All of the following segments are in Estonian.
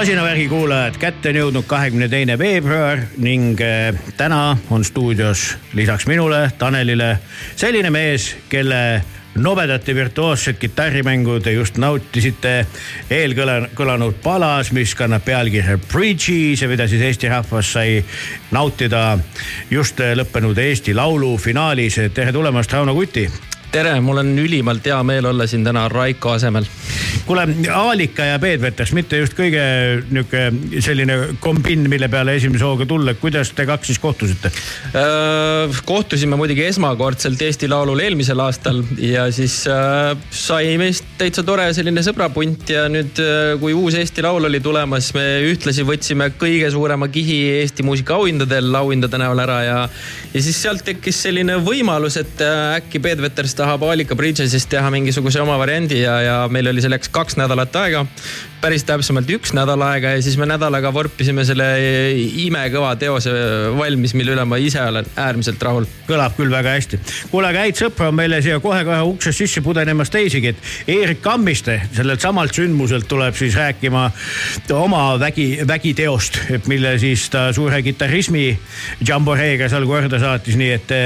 masinavärgi kuulajad, kätte on jõudnud kahekümne teine veebruar ning äh, täna on stuudios lisaks minule, Tanelile selline mees, kelle nobedat ja virtuoosset kitarrimängu te just nautisite eelkõlanud palas, mis kannab pealkirja Bridges ja mida siis Eesti rahvas sai nautida just lõppenud Eesti Laulu finaalis. tere tulemast, Rauno Kuti tere, mul on ülimalt hea meel olla siin täna Raiko asemel. kuule, Aalika ja Peetveters, mitte just kõige nihuke selline kombin, mille peale esimese hooga tulla, kuidas te kaks siis kohtusite? kohtusime muidugi esmakordselt Eesti Laulul eelmisel aastal ja siis äh, sai meist täitsa tore selline sõbrapunt ja nüüd, kui uus Eesti Laul oli tulemas, me ühtlasi võtsime kõige suurema kihi Eesti muusikaauhindadel auhindade näol ära ja, ja siis sealt tekkis selline võimalus, et äh, äkki Peetveters tahab Aalika Bridgesist teha mingisuguse oma variandi ja, ja meil oli selleks kaks nädalat aega. päris täpsemalt üks nädal aega ja siis me nädalaga vorpisime selle imekõva teose valmis, mille üle ma ise olen äärmiselt rahul. kõlab küll väga hästi. kuule, aga häid sõpru on meile siia kohe-kohe uksest sisse pudenemas teisigi, et Eerik Kammiste sellelt samalt sündmuselt tuleb siis rääkima oma vägi, vägiteost, mille siis ta suure kitarrismi jamboreega seal korda saatis, nii et,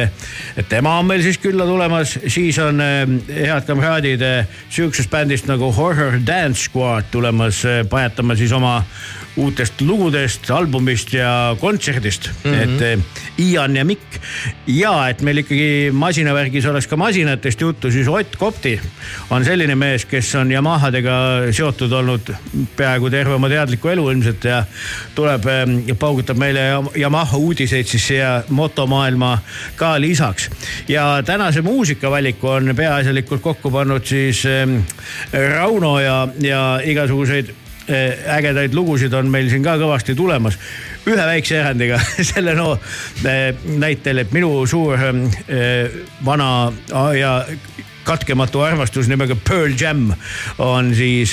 et tema on meil siis külla tulemas siin siis on äh, head kamraadid äh, sihukesest bändist nagu Horror Dance Squad tulemas äh, pajatama siis oma uutest lugudest, albumist ja kontserdist mm, -hmm. et äh, Ian ja Mikk. ja et meil ikkagi masinavärgis oleks ka masinatest juttu, siis Ott Kopti on selline mees, kes on Yamahadega seotud olnud peaaegu terve oma teadliku elu ilmselt ja tuleb ja paugutab meile Yamaha uudiseid siis siia motomaailma ka lisaks. ja tänase muusikavaliku on peaasjalikult kokku pannud siis ähm, Rauno ja, ja igasuguseid ägedaid lugusid on meil siin ka kõvasti tulemas. ühe väikse erandiga selle loo äh, näitel, et minu suur äh, vana ja katkematu armastus nimega Pearl Jam on siis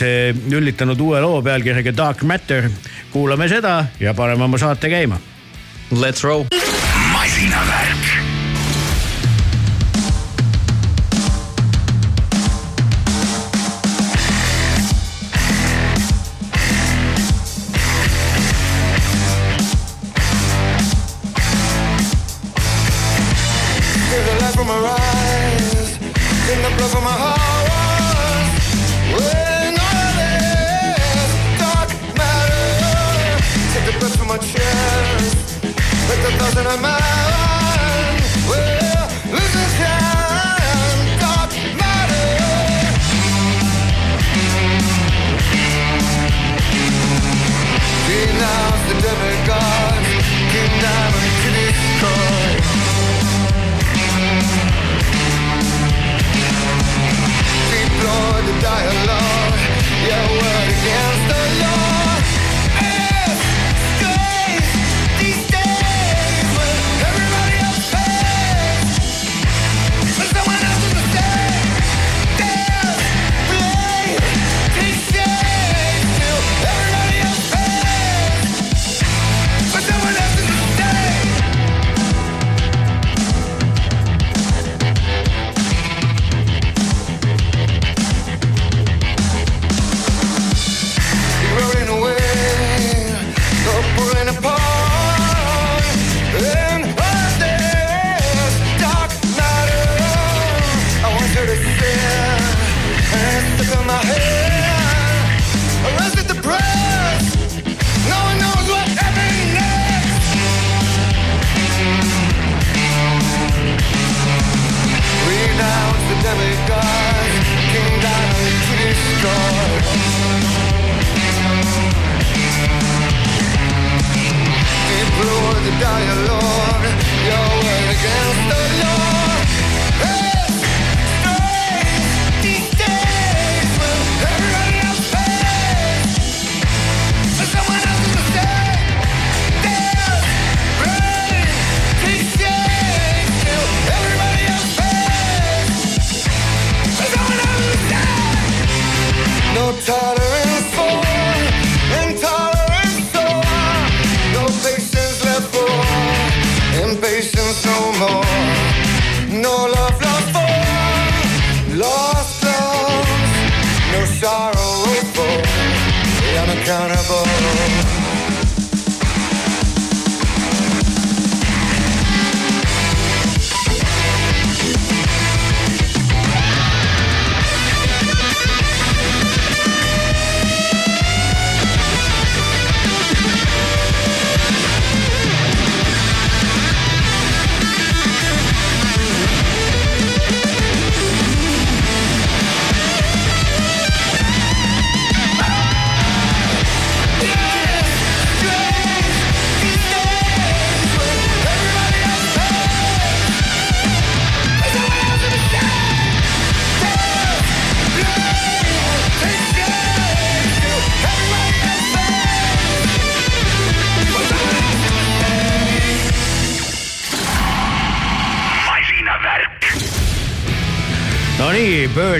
üllitanud uue loo pealkirjaga Dark Matter. kuulame seda ja paneme oma saate käima. Let's roll.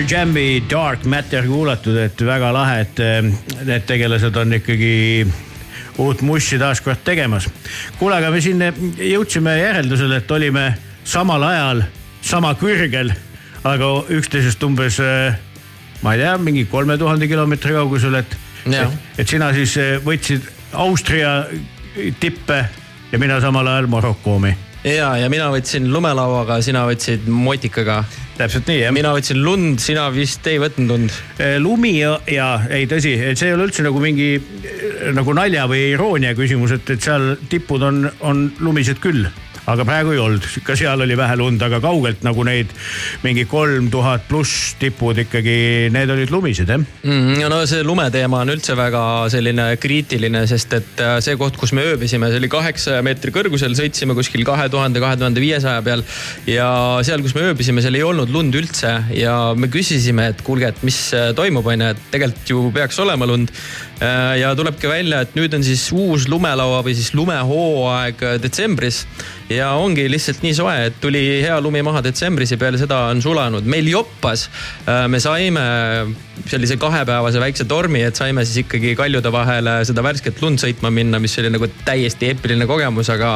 Pearl Jam'i Dark Matter kuulatud, et väga lahe, et eh, need tegelased on ikkagi uut mussi taas kord tegemas. kuule, aga me siin jõudsime järeldusele, et olime samal ajal sama kõrgel, aga üksteisest umbes, eh, ma ei tea, mingi kolme tuhande kilomeetri kaugusel, et, et, et sina siis eh, võtsid Austria tippe ja mina samal ajal Maroko omi ja, ja mina võtsin lumelauaga, sina võtsid motikaga. täpselt nii jah. mina võtsin lund, sina vist ei võtnud lund. lumi ja, ja ei tõsi, et see ei ole üldse nagu mingi eh, nagu nalja või iroonia küsimus, et, et seal tipud on, on lumised küll aga praegu ei olnud, ka seal oli vähe lund, aga kaugelt nagu neid mingi kolm tuhat pluss tipud ikkagi, need olid lumised jah. mm,. ja no see lumeteema on üldse väga selline kriitiline, sest et äh, see koht, kus me ööbisime, see oli kaheksasaja meetri kõrgusel, sõitsime kuskil kahe tuhande, kahe tuhande viiesaja peal. ja seal, kus me ööbisime, seal ei olnud lund üldse ja me küsisime, et kuulge, et mis äh, toimub, onju, et tegelikult ju peaks olema lund. ja tulebki välja, et nüüd on siis uus lumelaua või siis lumehooaeg äh, detsembris ja ongi lihtsalt nii soe, et tuli hea lumi maha detsembris ja peale seda on sulanud. meil Joppas äh, me saime sellise kahepäevase väikse tormi, et saime siis ikkagi kaljude vahele seda värsket lund sõitma minna, mis oli nagu täiesti eepiline kogemus, aga,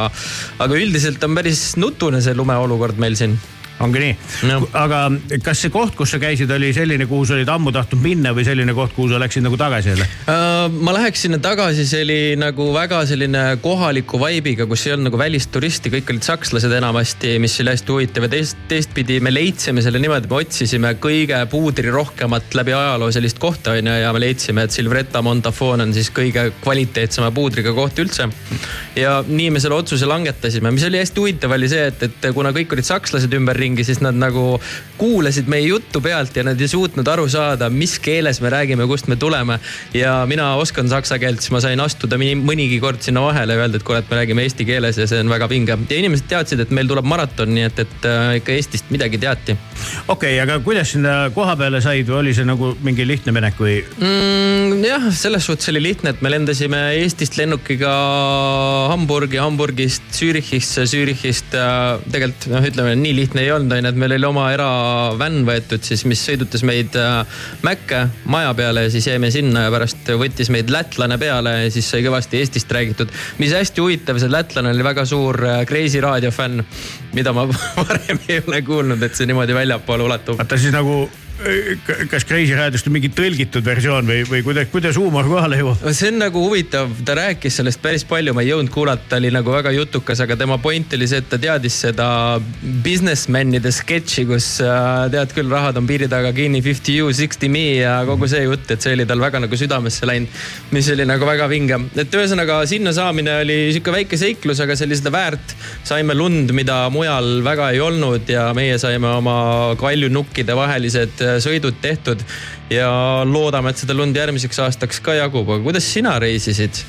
aga üldiselt on päris nutune see lumeolukord meil siin. Ongi nii Jah. aga kas see koht, kus sa käisid, oli selline, kuhu sa olid ammu tahtnud minna või selline koht, kuhu sa läksid nagu tagasi jälle? Äh, ma läheks sinna tagasi, see oli nagu väga selline kohaliku vibe'iga, kus ei olnud nagu välisturisti, kõik olid sakslased enamasti, mis oli hästi huvitav ja teist, teistpidi me leidsime selle niimoodi, me otsisime kõige puudrirohkemat läbi ajaloo sellist kohta onju ja me leidsime, et Silvretta Montafon on siis kõige kvaliteetsema puudriga koht üldse. ja nii me selle otsuse langetasime, mis oli hästi huvitav, oli see, et, et kuna kõik olid sakslased ümberringi, siis nad nagu kuulasid meie juttu pealt ja nad ei suutnud aru saada, mis keeles me räägime, kust me tuleme. ja mina oskan saksa keelt, siis ma sain astuda mõni- mõnigi kord sinna vahele ja öelda, et kuule, et me räägime eesti keeles ja see on väga vinge. ja inimesed teadsid, et meil tuleb maraton, nii et, et äh, ikka Eestist midagi teati okei okay,, aga kuidas sinna koha peale said või oli see nagu mingi lihtne minek või? mm,. jah, selles suhtes oli lihtne, et me lendasime Eestist lennukiga Hamburgi, Hamburgist Zürichisse, Zürichist äh, tegelikult noh, ütleme nii lihtne ei olnud, onju, et meil oli oma eravänn võetud siis, mis sõidutas meid äh, Mäkke maja peale ja siis jäime sinna ja pärast võttis meid lätlane peale ja siis sai kõvasti Eestist räägitud. mis hästi huvitav, see lätlane oli väga suur äh, Kreisi raadio fänn, mida ma varem ei ole kuulnud, et see niimoodi väljapoole ulatub. vaata siis nagu, kas Kreisi raadiost on mingi tõlgitud versioon või, või kuidas, kuidas huumor kohale jõuab? see on nagu huvitav, ta rääkis sellest päris palju, ma ei jõudnud kuulata, ta oli nagu väga jutukas, aga tema point oli see, et ta teadis seda businessman'ide sketši, kus äh, tead küll, rahad on piiri taga kinni, fifty you, sixty me ja kogu see jutt, et see oli tal väga nagu südamesse läinud. mis oli nagu väga vinge, et ühesõnaga sinna saamine oli sihuke väike seiklus, aga see oli seda väärt. saime lund, mida mujal väga ei olnud ja meie saime oma kaljunukkide vahelised sõidud tehtud ja loodame, et seda lund järgmiseks aastaks ka jagub, aga kuidas sina reisisid?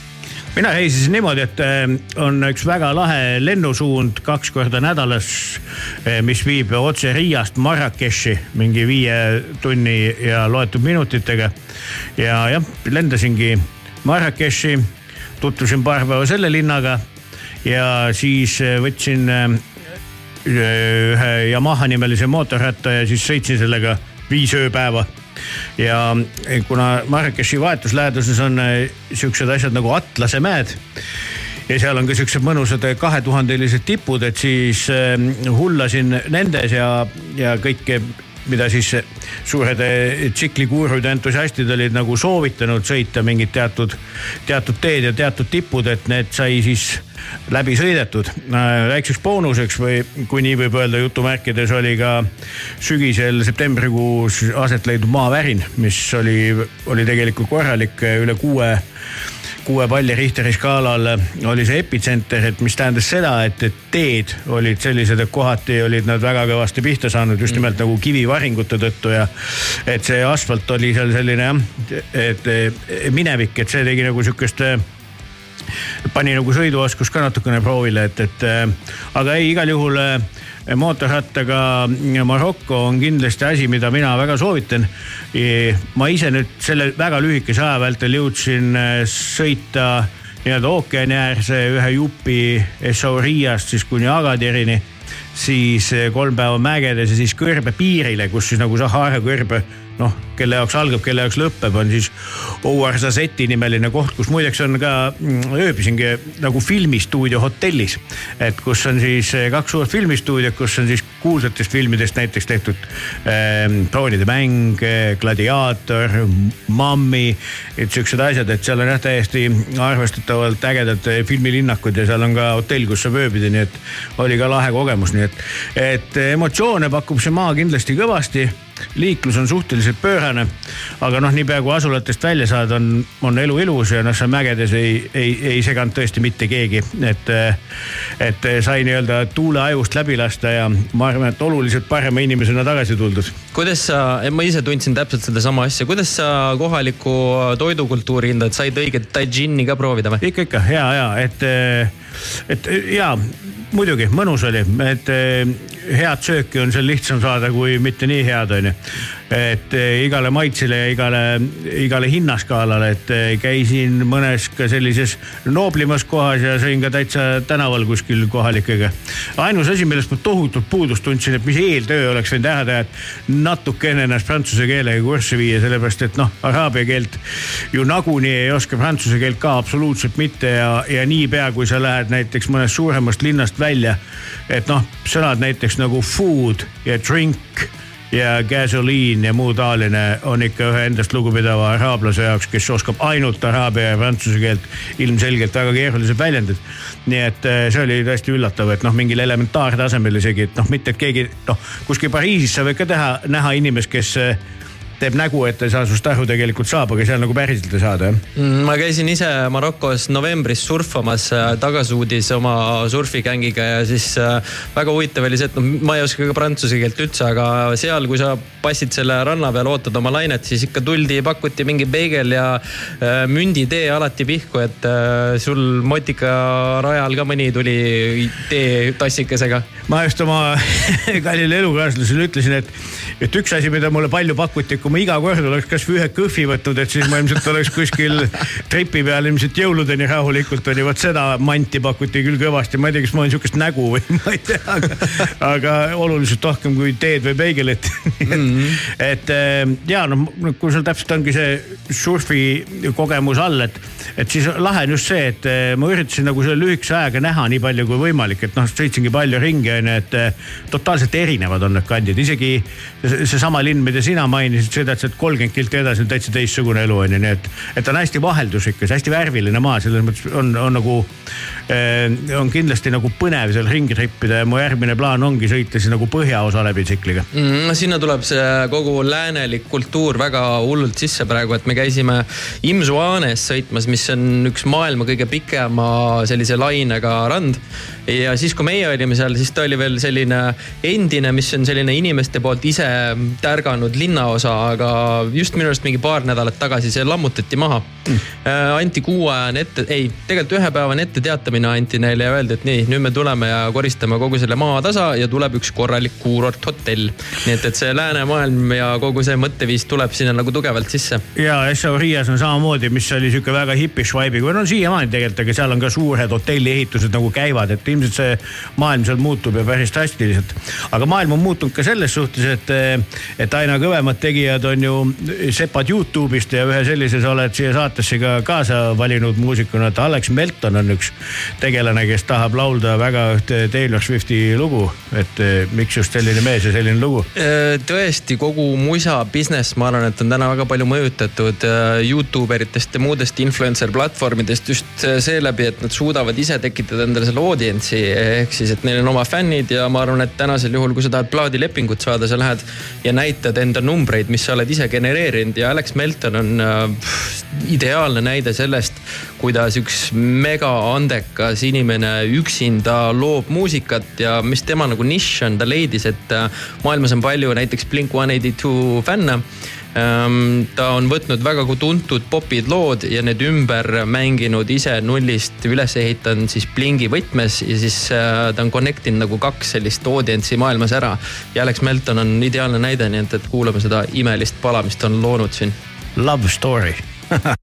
mina reisisin niimoodi, et äh, on üks väga lahe lennusuund kaks korda nädalas, mis viib otse Riiast Marrakechi mingi viie tunni ja loetud minutitega. ja jah, lendasingi Marrakechi, tutvusin paar päeva selle linnaga ja siis äh, võtsin ühe Yamaha nimelise mootorratta ja siis sõitsin sellega viis ööpäeva. Ja kuna Marrakechi vahetuslähedases on äh, siuksed asjad nagu Atlase mäed ja seal on ka siuksed mõnusad kahetuhandelised tipud, et siis hullasin nendes ja, ja kõike, mida siis suured äh, tsiklikuurud ja entusiastid olid nagu soovitanud sõita mingid teatud, teatud teed ja teatud tipud, et need sai siis läbi sõidetud. väikseks boonuseks või kui nii võib öelda jutumärkides oli ka sügisel septembrikuus aset leidnud maavärin, mis oli, oli tegelikult korralik üle kuue kuue palli Richteri skaalal oli see epitsenter, et mis tähendas seda, et, et teed olid sellised, et kohati olid nad väga kõvasti pihta saanud just nimelt nagu kivivaringute tõttu ja et see asfalt oli seal selline jah, et minevik, et see tegi nagu sihukest pani nagu sõiduoskust ka natukene proovile, et, et aga ei, igal juhul äh, mootorrattaga Marokko on kindlasti asi, mida mina väga soovitan. ma ise nüüd selle väga lühikese aja vältel jõudsin äh, sõita nii-öelda ookeaniäärse ühe jupi Essauriast siis kuni Agadirini siis kolm päeva mägedes ja siis kõrbe piirile, kus siis nagu Sahara kõrbe noh, kelle jaoks algab, kelle jaoks lõpeb, on siis Ouarzazeti nimeline koht, kus muideks on ka, ööbisingi nagu filmistuudio hotellis. et kus on siis eh, kaks suurt filmistuudiot, kus on siis kuulsatest filmidest näiteks tehtud ähm, Troonide mäng, Gladiaator, Mammi, et siuksed asjad, et seal on jah täiesti arvestatavalt ägedad eh, filmilinnakud ja seal on ka hotell, kus saab ööbida, nii et oli ka lahe kogemus, nii et, et emotsioone pakub see maa kindlasti kõvasti liiklus on suhteliselt pöörane, aga noh, niipea kui asulatest välja saad, on, on elu ilus ja noh, seal mägedes ei, ei, ei seganud tõesti mitte keegi, et, et sai nii-öelda tuule ajust läbi lasta ja ma arvan, et oluliselt parema inimesena tagasi tuldud. Kuidas sa, ma ise tundsin täpselt sedasama asja, kuidas sa kohalikku toidukultuuri hindad, said õiget tadžinni ka proovida või? ikka, ikka hea, hea, et, et ja muidugi mõnus oli, et eh, head sööki on seal lihtsam saada kui mitte nii head, onju. Et eh, igale maitsele ja igale, igale hinnaskaalale, et eh, käisin mõnes ka sellises nooblimas kohas ja sõin ka täitsa tänaval kuskil kohalikega. ainus asi, millest ma tohutult puudust tundsin, et mis eeltöö oleks võinud ära teha, et natukene ennast prantsuse keelega kurssi viia, sellepärast et noh, araabia keelt ju nagunii ei oska prantsuse keelt ka absoluutselt mitte ja, ja niipea kui sa lähed näiteks mõnest suuremast linnast välja, et noh, sõnad näiteks nagu food ja drink ja gasoline ja muu taoline on ikka ühe endast lugupidava araablase jaoks, kes oskab ainult araabia ja prantsuse keelt ilmselgelt väga keerulised väljendid. nii et eh, see oli tõesti üllatav, et noh, mingil elementaartasemel isegi, et noh, mitte et keegi noh, kuskil Pariisis sa võid ka teha, näha inimest, kes eh, teeb nägu, et ei saa sinust aru, tegelikult saab, aga seal nagu päriselt ei saada jah. Mm, ma käisin ise Marokos novembris surfamas äh, tagasuudis oma surfigängiga ja siis äh, väga huvitav oli see, et noh, ma ei oska ka prantsuse keelt üldse, aga seal, kui sa passid selle ranna peal, ootad oma lainet, siis ikka tuldi, pakuti mingi peegel ja äh, münditee alati pihku, et sul motika rajal ka mõni tuli tee tassikesega. ma just oma kallile elukaaslasele ütlesin, et, et üks asi, mida mulle palju pakuti, kui ma iga kord oleks kasvõi ühe kõhvi võtnud, et siis ma ilmselt oleks kuskil trepi peal ilmselt jõuludeni rahulikult oli, vot seda manti pakuti küll kõvasti, ma ei tea, kas ma olen sihukest nägu või ma ei tea, aga, aga oluliselt rohkem kui teed või peegelit mm. -hmm. et eh, ja noh, kui sul täpselt ongi see surfi kogemus all, et, et siis lahe on just see, et eh, ma üritasin nagu selle lühikese ajaga näha nii palju kui võimalik, et noh, sõitsingi palju ringi onju, et eh, totaalselt erinevad on need kandid, isegi see- seesama linn, mida sina mainisid, sõidad sealt kolmkümmend kilti edasi, on täitsa teistsugune elu onju, nii et, et ta on hästi vaheldusrikas, hästi värviline maa, selles mõttes on, on nagu eh, on kindlasti nagu põnev seal ringi trippida ja mu järgmine plaan ongi sõita siis nagu põhjaosa läbi tsikliga. mm,. sinna tuleb see kogu läänelik kultuur väga hullult sisse praegu, et me käisime Imžuanes sõitmas, mis on üks maailma kõige pikema sellise lainega rand. ja siis, kui meie olime seal, siis ta oli veel selline endine, mis on selline inimeste poolt ise tärganud linnaosa, aga just minu arust mingi paar nädalat tagasi see lammutati maha mm.. anti kuuajane ette, ei, tegelikult ühepäevane etteteatamine anti neile ja öeldi, et nii, nüüd me tuleme ja koristame kogu selle maa tasa ja tuleb üks korralik kuurorthotell. nii et, et see läänemaailm ja kogu see mõtteviis tuleb sinna nagu tugevalt sisse. ja Essaurias on samamoodi, mis oli sihuke väga hipiš vibe'iga, no siiamaani tegelikult, aga seal on ka suured hotelliehitused nagu käivad, et ilmselt see maailm seal muutub ja päris drastiliselt. aga maailm on muutunud ka selles suhtes, et, et aina kõvemad tegijad on ju sepad Youtube'ist ja ühe sellise sa oled siia saatesse ka kaasa valinud muusikuna, et Alex Melton on üks tegelane, kes tahab laulda väga ühte Taylor Swifti lugu, et eh, miks just selline mees ja selline lugu tõesti, kogu musa business, ma arvan, et on täna väga palju mõjutatud äh, Youtube eritest ja muudest influencer platvormidest just äh, seeläbi, et nad suudavad ise tekitada endale selle audience'i ehk siis, et neil on oma fännid ja ma arvan, et tänasel juhul, kui sa tahad plaadilepingut saada, sa lähed ja näitad enda numbreid, mis sa oled ise genereerinud ja Alex Melton on äh, pff, ideaalne näide sellest, kuidas üks mega andekas inimene üksinda loob muusikat ja mis tema nagu nišš on, ta leidis, et äh, maailmas on palju näiteks Blink One Eighty Two fänne ta on võtnud väga tuntud popid lood ja need ümber mänginud ise nullist üles ehitanud siis Blingi võtmes ja siis äh, ta on connect inud nagu kaks sellist audience'i maailmas ära. ja Alex Melton on ideaalne näide, nii et, et kuulame seda imelist pala, mis ta on loonud siin Love Story.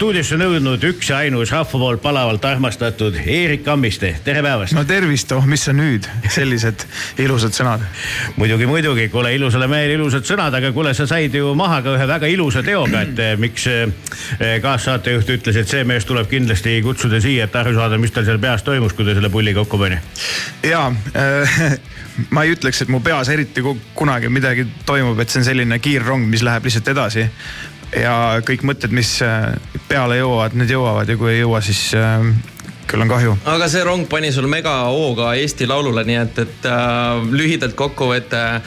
stuudiosse on jõudnud üks ja ainus rahva poolt palavalt armastatud Eerik Kammiste, tere päevast. no tervist, oh mis sa nüüd, sellised ilusad sõnad. muidugi, muidugi, kuule ilusale mehele ilusad sõnad, aga kuule, sa said ju maha ka ühe väga ilusa teoga, et eh, miks eh, kaassaatejuht ütles, et see mees tuleb kindlasti kutsuda siia, et aru saada, mis tal seal peas toimus, kui ta selle pulli kokku pani. ja äh, ma ei ütleks, et mu peas eriti ku- kunagi midagi toimub, et see on selline kiirrong, mis läheb lihtsalt edasi. Ja kõik mõtted, mis äh, peale jõuavad, need jõuavad ja kui ei jõua, siis äh, küll on kahju. aga see rong pani sul mega hooga Eesti Laulule, nii et, et äh, lühidalt kokkuvõte.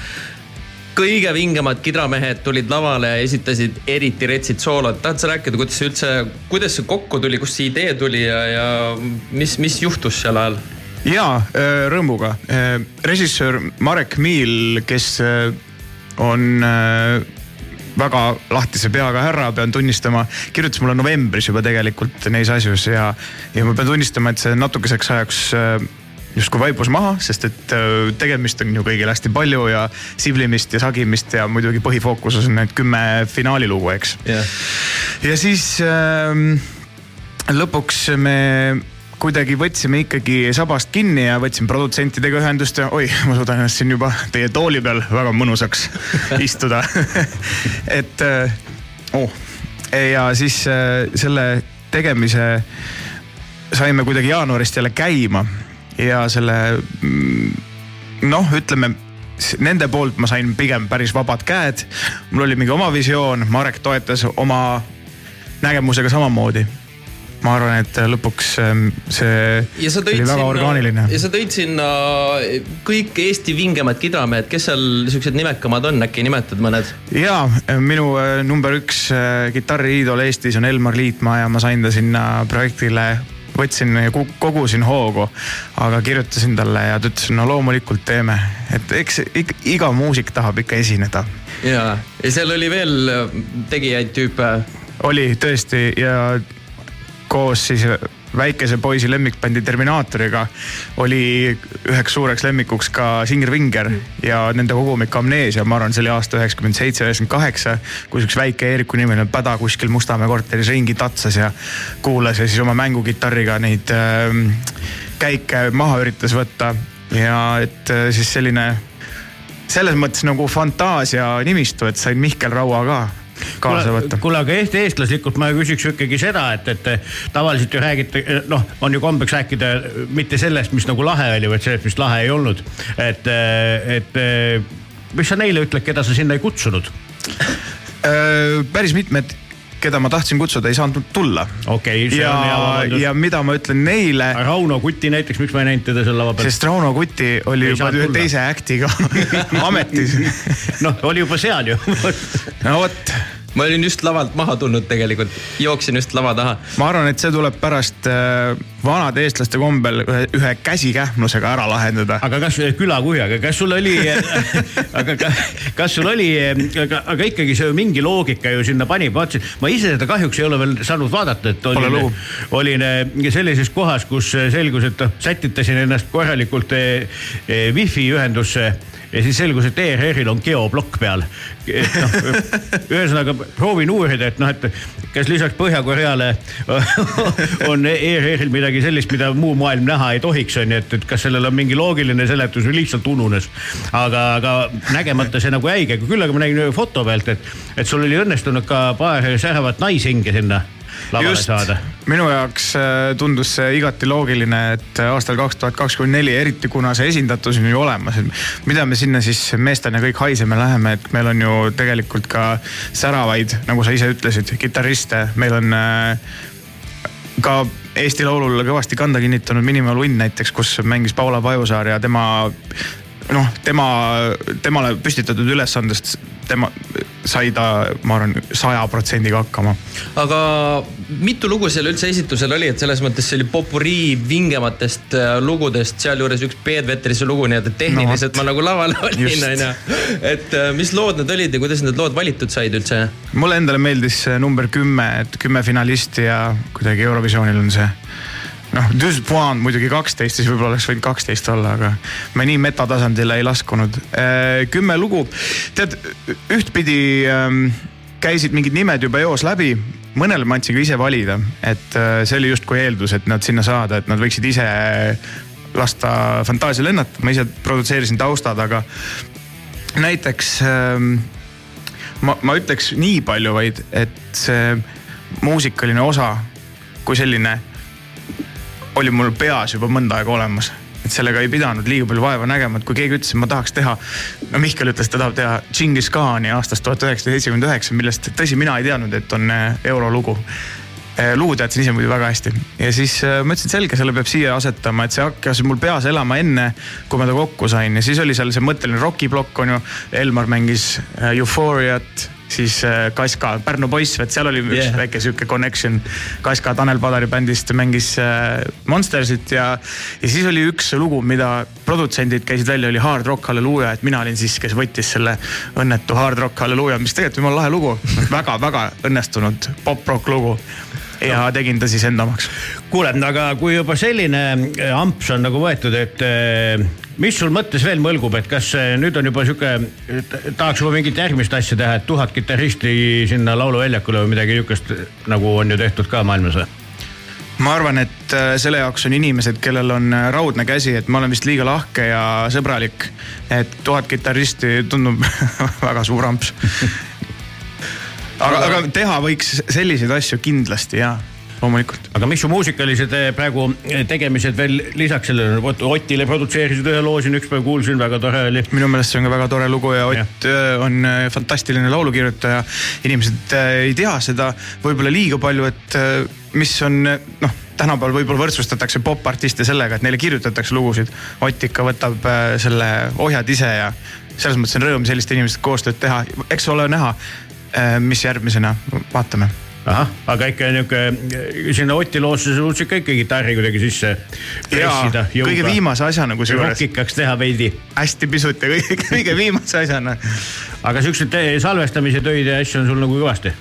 kõige vingemad kidramehed tulid lavale ja esitasid eriti retsid soolod. tahad sa rääkida, kuidas see üldse, kuidas see kokku tuli, kust see idee tuli ja, ja mis, mis juhtus sel ajal? ja äh, rõõmuga. režissöör Marek Miil, kes äh, on äh, väga lahtise peaga härra, pean tunnistama, kirjutas mulle novembris juba tegelikult neis asjus ja, ja ma pean tunnistama, et see natukeseks ajaks äh, justkui vaibus maha, sest et äh, tegemist on ju kõigil hästi palju ja siblimist ja sagimist ja muidugi põhifookuses on need kümme finaalilugu, eks. Jah, ja siis ähm, lõpuks me kuidagi võtsime ikkagi sabast kinni ja võtsime produtsentidega ühendust ja oi, ma suudan ennast siin juba teie tooli peal väga mõnusaks istuda et äh, oh. ja siis äh, selle tegemise saime kuidagi jaanuarist jälle käima ja selle mm, noh, ütleme nende poolt ma sain pigem päris vabad käed. mul oli mingi oma visioon, Marek toetas oma nägemusega samamoodi. Ma arvan, et lõpuks ähm, see oli väga orgaaniline. ja sa tõid sinna kõik Eesti vingemad kidramehed, kes seal siuksed nimekamad on, äkki nimetad mõned? ja minu äh, number üks äh, kitarriiidol Eestis on Elmar Liitmaa ja ma sain ta sinna projektile võtsin kogusin hoogu, aga kirjutasin talle ja ta ütles, no loomulikult teeme, et eks iga muusik tahab ikka esineda. ja, ja seal oli veel äh, tegijaid tüüpe. oli tõesti ja koos siis väikese poisi lemmikbändi Terminaatoriga oli üheks suureks lemmikuks ka Singer Vinger ja nende kogumik Amneesia, ma arvan, see oli aasta üheksakümmend seitse, üheksakümmend kaheksa. kus üks väike Eeriku nimeline päda kuskil Mustamäe korteris ringi tatsas ja kuulas ja siis oma mängukitarriga neid äh, käike maha üritas võtta. Ja et äh, siis selline selles mõttes nagu fantaasia nimistu, et sain Mihkel Raua ka kaasa võtta. kuule, aga Eesti eestlaslikult ma küsiks ikkagi seda, et, et tavaliselt ju räägite, noh, on ju kombeks rääkida mitte sellest, mis nagu lahe oli, vaid sellest, mis lahe ei olnud. et, et mis sa neile ütled, keda sa sinna ei kutsunud? Öö, päris mitmed, keda ma tahtsin kutsuda, ei saanud tulla. okei okay,, see on hea ja, vabandus. ja mida ma ütlen neile, Rauno Kuti näiteks, miks ma ei näinud teda seal lava peal? sest Rauno Kuti oli Ei juba ühe teise act'iga ametis. noh, oli juba seal ju no vot, ma olin just lavalt maha tulnud tegelikult, jooksin just lava taha. ma arvan, et see tuleb pärast äh, vanade eestlaste kombel ühe, ühe käsikähmlusega ära lahendada. aga kas külakuhjaga, kas sul oli aga ka, kas sul oli, aga, aga ikkagi see mingi loogika ju sinna pani, ma vaatasin, ma ise seda kahjuks ei ole veel saanud vaadata, et olin, olin sellises kohas, kus selgus, et noh, sätitasin ennast korralikult eh, eh, wifi ühendusse ja siis selgus, et ERR-il on geoblokk peal. et noh, ühesõnaga proovin uurida, et noh, et kas lisaks Põhja-Koreale on ERR-il midagi sellist, mida muu maailm näha ei tohiks, on ju, et, et kas sellel on mingi loogiline seletus või lihtsalt ununes. aga, aga nägemata see nagu jäigi, aga küll aga ma nägin foto pealt, et, et sul oli õnnestunud ka paar säravat naishinge sinna lavale just, saada. minu jaoks äh, tundus see igati loogiline, et aastal kaks tuhat kakskümmend neli, eriti kuna see esindatus on ju olemas, et mida me sinna siis meestena kõik haiseme läheme, et meil on ju tegelikult ka säravaid, nagu sa ise ütlesid, kitarriste, meil on äh, ka Eesti Laulule kõvasti kanda kinnitanud Minimal Wind näiteks, kus mängis Paula Pajusaar ja tema noh, tema, temale püstitatud ülesandest tema sai ta, ma arvan, saja protsendiga hakkama. aga mitu lugu seal üldse esitusel oli, et selles mõttes see oli popurii vingematest äh, lugudest, sealjuures üks Peet-Vetrise lugu, nii et tehniliselt No ma nagu laval olin, onju. et äh, mis lood need olid ja kuidas need lood valitud said üldse? mulle endale meeldis see number kümme, et kümme finalisti ja kuidagi Eurovisioonil on see noh, point muidugi kaksteist, siis võib-olla oleks võinud kaksteist olla, aga me nii metatasandile ei laskunud. kümme lugu, tead ühtpidi ähm, käisid mingid nimed juba eos läbi, mõnele ma andsin ka ise valida, et äh, see oli justkui eeldus, et nad sinna saada, et nad võiksid ise lasta fantaasia lennata, ma ise produtseerisin taustad, aga näiteks ähm, ma, ma ütleks nii palju vaid, et see muusikaline osa kui selline oli mul peas juba mõnda aega olemas et sellega ei pidanud liiga palju vaeva nägema, et kui keegi ütles, et ma tahaks teha, no Mihkel ütles, ta tahab teha Džingis Khani aastast tuhat üheksasada seitsekümmend üheksa, millest tõsi, mina ei teadnud, et on äh, eurolugu. lugu teadsin ise muidu väga hästi ja siis äh, ma ütlesin, et selge, selle peab siia asetama, et see hakkas mul peas elama enne, kui ma ta kokku sain ja siis oli seal see mõtteline rokiplokk on ju. Elmar mängis Euphoriat siis äh, Kaska, Pärnu poiss, et seal oli üks Yeah. väike sihuke connection. Kaska Tanel Padari bändist mängis äh, Monstersit ja, ja siis oli üks lugu, mida produtsendid käisid välja, oli Hard Rock Halleluuja, et mina olin siis, kes võttis selle õnnetu Hard Rock Halleluuja, mis tegelikult jumala lahe lugu väga-väga õnnestunud pop-rock lugu. Ja tegin ta siis enda omaks. kuule, aga kui juba selline äh, amps on nagu võetud, et äh, mis sul mõttes veel mõlgub, et kas äh, nüüd on juba sihuke, tahaks juba mingit järgmist asja teha, et tuhat kitarristi sinna lauluväljakule või midagi sihukest nagu on ju tehtud ka maailmas või? ma arvan, et selle jaoks on inimesed, kellel on raudne käsi, et ma olen vist liiga lahke ja sõbralik. et tuhat kitarristi tundub väga suur amps. Aga, aga teha võiks selliseid asju kindlasti ja loomulikult. aga mis su muusikalised eh, praegu eh, tegemised veel lisaks sellele, vot Otile produtseerisid ühe loo siin ükspäev kuulsin, väga tore oli. minu meelest see on ka väga tore lugu ja Ott äh, on äh, fantastiline laulukirjutaja. inimesed ei tea seda võib-olla liiga palju, et mis on noh, tänapäeval võib-olla võrdsustatakse popartiste sellega, et neile kirjutatakse lugusid. Ott ikka võtab selle ohjad ise ja selles mõttes on rõõm selliste inimestega koostööd teha, eks ole näha, mis järgmisena, vaatame ahah, aga ikka niuke sinna Oti loosse suutsid ka ikka kitarri kuidagi sisse pressida. kõige viimase asjana kusjuures, rockikaks teha veidi. hästi pisut ja kõige, kõige viimase asjana. aga siukseid salvestamise töid ja asju on sul nagu kõvasti?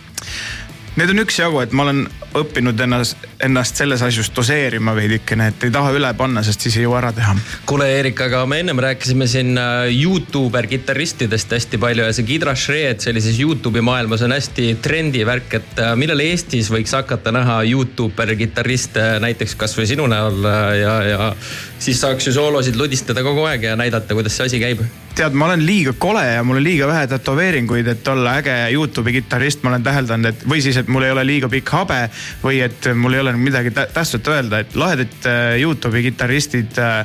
Need on üksjagu, et ma olen õppinud ennast, ennast selles asjus doseerima veidikene, et ei taha üle panna, sest siis ei jõua ära teha. kuule, Eerik, aga me ennem rääkisime siin äh, Youtuber kitarristidest hästi palju ja see Kidra Shred sellises Youtube'i maailmas on hästi trendi värk, et äh, millal Eestis võiks hakata näha Youtuber kitarriste näiteks kasvõi sinu näol äh, ja, ja siis saaks ju soolosid ludistada kogu aeg ja näidata, kuidas see asi käib. tead, ma olen liiga kole ja mul on liiga vähe tätoveeringuid, et olla äge Youtube'i kitarrist, ma olen täheldanud, et või siis, et mul ei ole liiga pikk habe või et mul ei ole midagi tä- tähtsat öelda, et lahedad äh, Youtube'i kitarristid äh,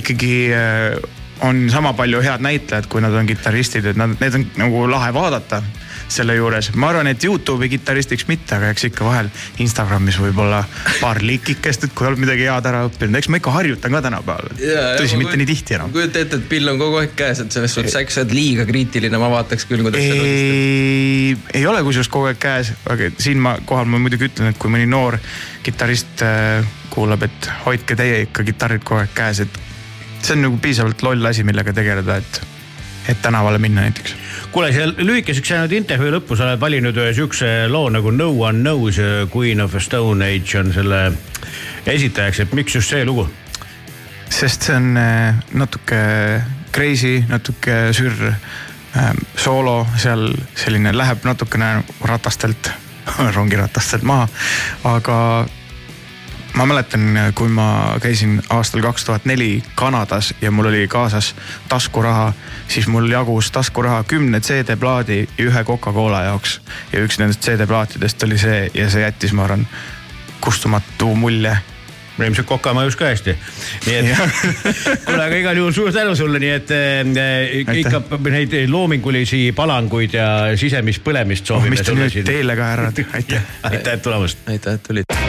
ikkagi äh, on sama palju head näitlejad, kui nad on kitarristid, et nad, need on nagu lahe vaadata selle juures. ma arvan, et Youtube'i kitaristiks mitte, aga eks ikka vahel Instagramis võib-olla paar likikest, et kui oled midagi head ära õppinud, eks ma ikka harjutan ka tänapäeval. tõsi, mitte nii tihti enam. kujuta ette, et pill on kogu aeg käes, et selles suhtes äkki sa oled liiga kriitiline, ma vaataks küll, kuidas sa ei, ei ole kusjuures kogu aeg käes, aga siinkohal ma muidugi ütlen, et kui mõni noor kitarrist äh, kuulab, et hoidke teie ikka kitarrid kogu aeg käes, et see on nagu piisavalt loll asi, millega tegeleda, et, et tänavale minna näiteks. Kuule, seal lühikeseks jäänud intervjuu lõppu sa oled valinud ühe siukse loo nagu No one knows, Queen of Stone Age on selle esitajaks, et miks just see lugu? sest see on äh, natuke crazy, natuke sürr äh, soolo seal selline läheb natukene ratastelt, rongiratastelt maha, aga ma mäletan, kui ma käisin aastal kaks tuhat neli Kanadas ja mul oli kaasas taskuraha, siis mul jagus taskuraha kümne CD-plaadi ja ühe Coca-Cola jaoks. ja üks nendest CD-plaatidest oli see ja see jättis, ma arvan, kustumatu mulje ilmselt Koka mõjus ka hästi. nii et kuule, aga igal juhul suur tänu sulle, nii et äh, ikka neid loomingulisi palanguid ja sisemist põlemist oh, soovime mis te nüüd teile ka härrad, aitäh. aitäh tulemast. aitäh, et tulid.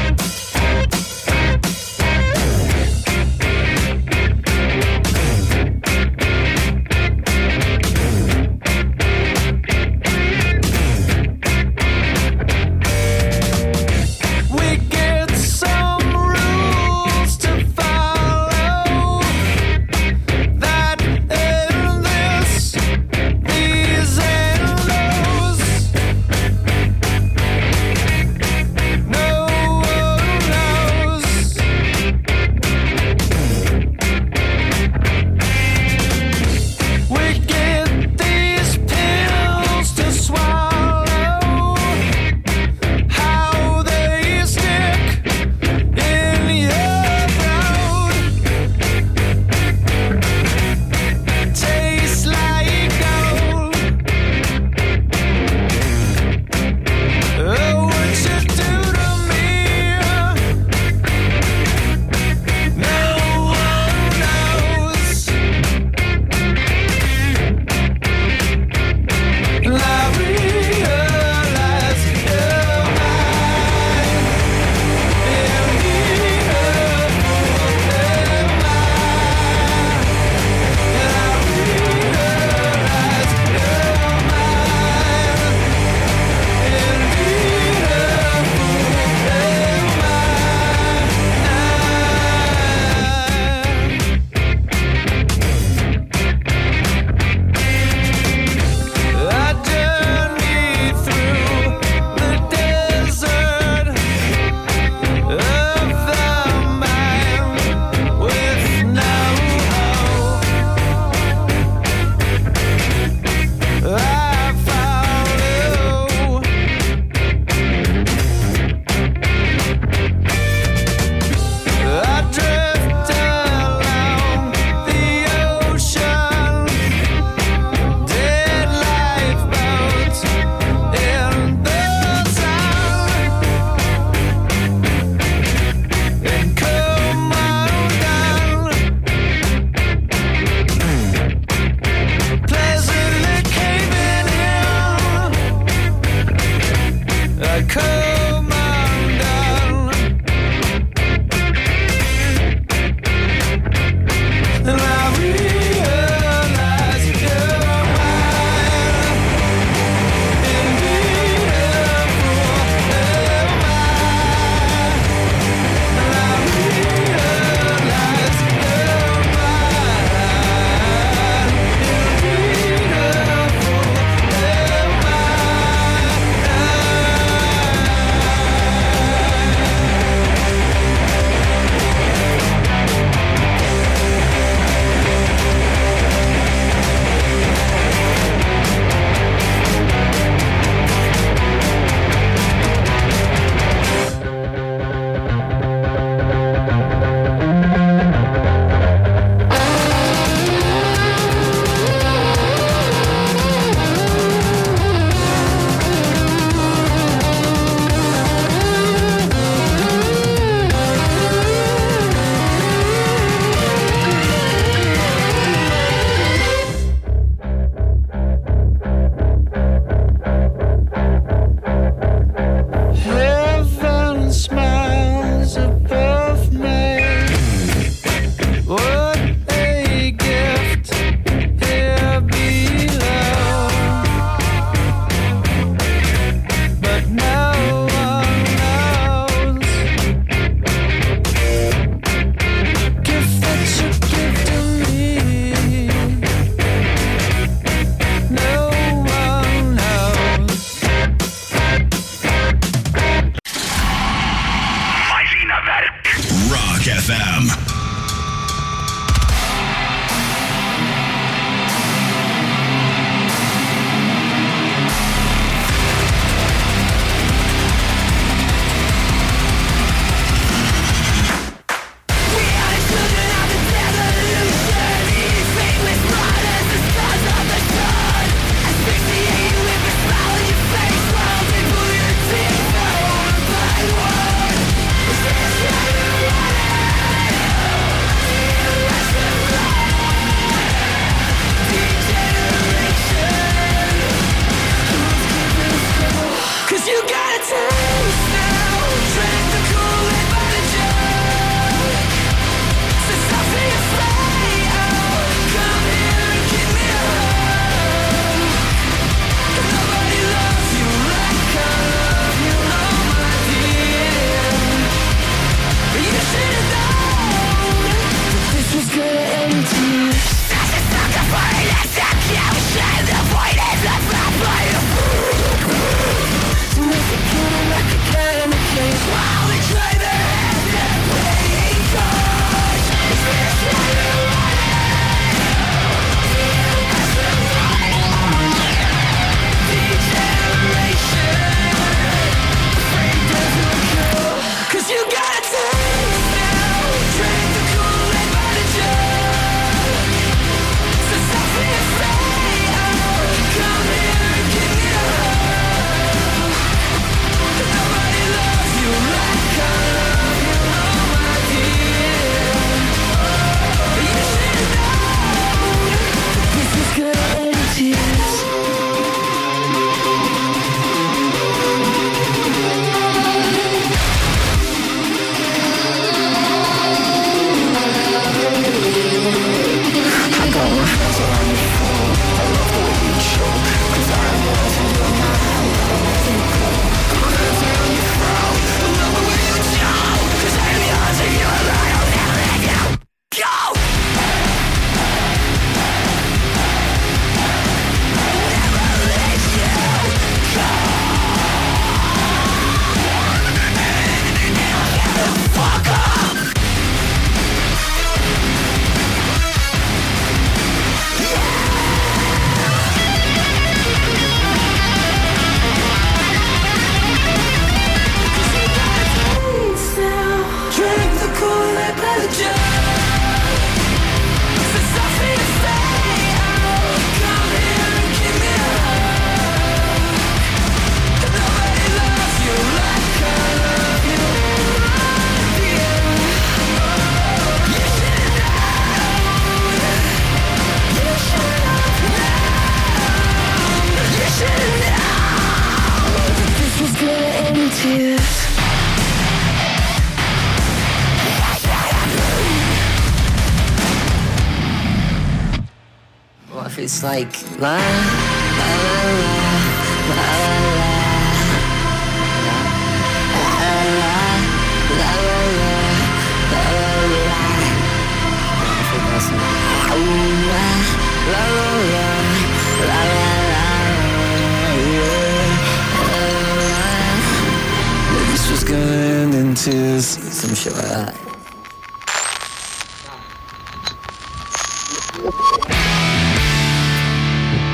Welcome, Shiva.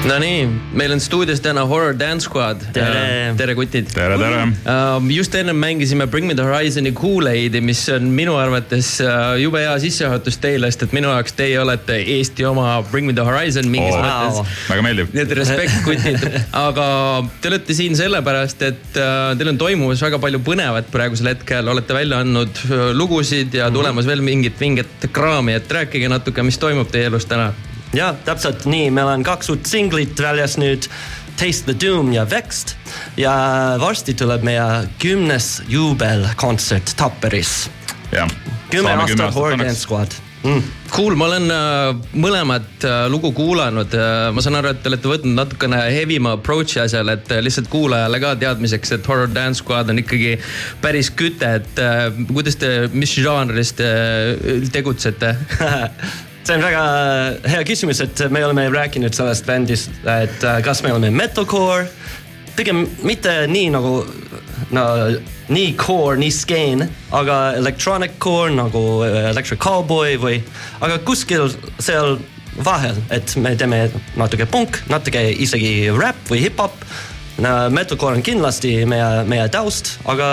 Nonii, meil on stuudios täna Horror Dance Squad. Tere. tere, kutid. tere, tere. just ennem mängisime Bring Me The Horizon'i Kool-Aidi, mis on minu arvates äh, jube hea sissejuhatus teile, sest et minu jaoks teie olete Eesti oma Bring Me The Horizon mingis Oo. mõttes. väga meeldib. nii et respekt, kutid, aga te olete siin sellepärast, et äh, teil on toimumas väga palju põnevat praegusel hetkel, olete välja andnud äh, lugusid ja tulemas veel mingit vinget kraami, et rääkige natuke, mis toimub teie elus täna. Ja täpselt nii, meil on kaks uut singlit väljas nüüd. Taste the Doom ja Vexed ja varsti tuleb meie kümnes juubelkontsert Tapperis. jah. kümme aastat Horror Dance Squad mm.. Cool, ma olen äh, mõlemat äh, lugu kuulanud äh,, ma saan aru, et te olete võtnud natukene heavima approach'i asjale, et äh, lihtsalt kuulajale ka teadmiseks, et Horror Dance Squad on ikkagi päris küte, et äh, kuidas te, mis žanris te äh, tegutsete? see on väga hea küsimus, et me oleme rääkinud sellest bändist, et äh, kas me oleme metalcore, pigem mitte nii nagu no nii core, nii skeen, aga electronic core nagu äh, Electric Cowboy või, aga kuskil seal vahel, et me teeme natuke punk, natuke isegi räpp või hip-hop. Metalcore on kindlasti meie, meie taust, aga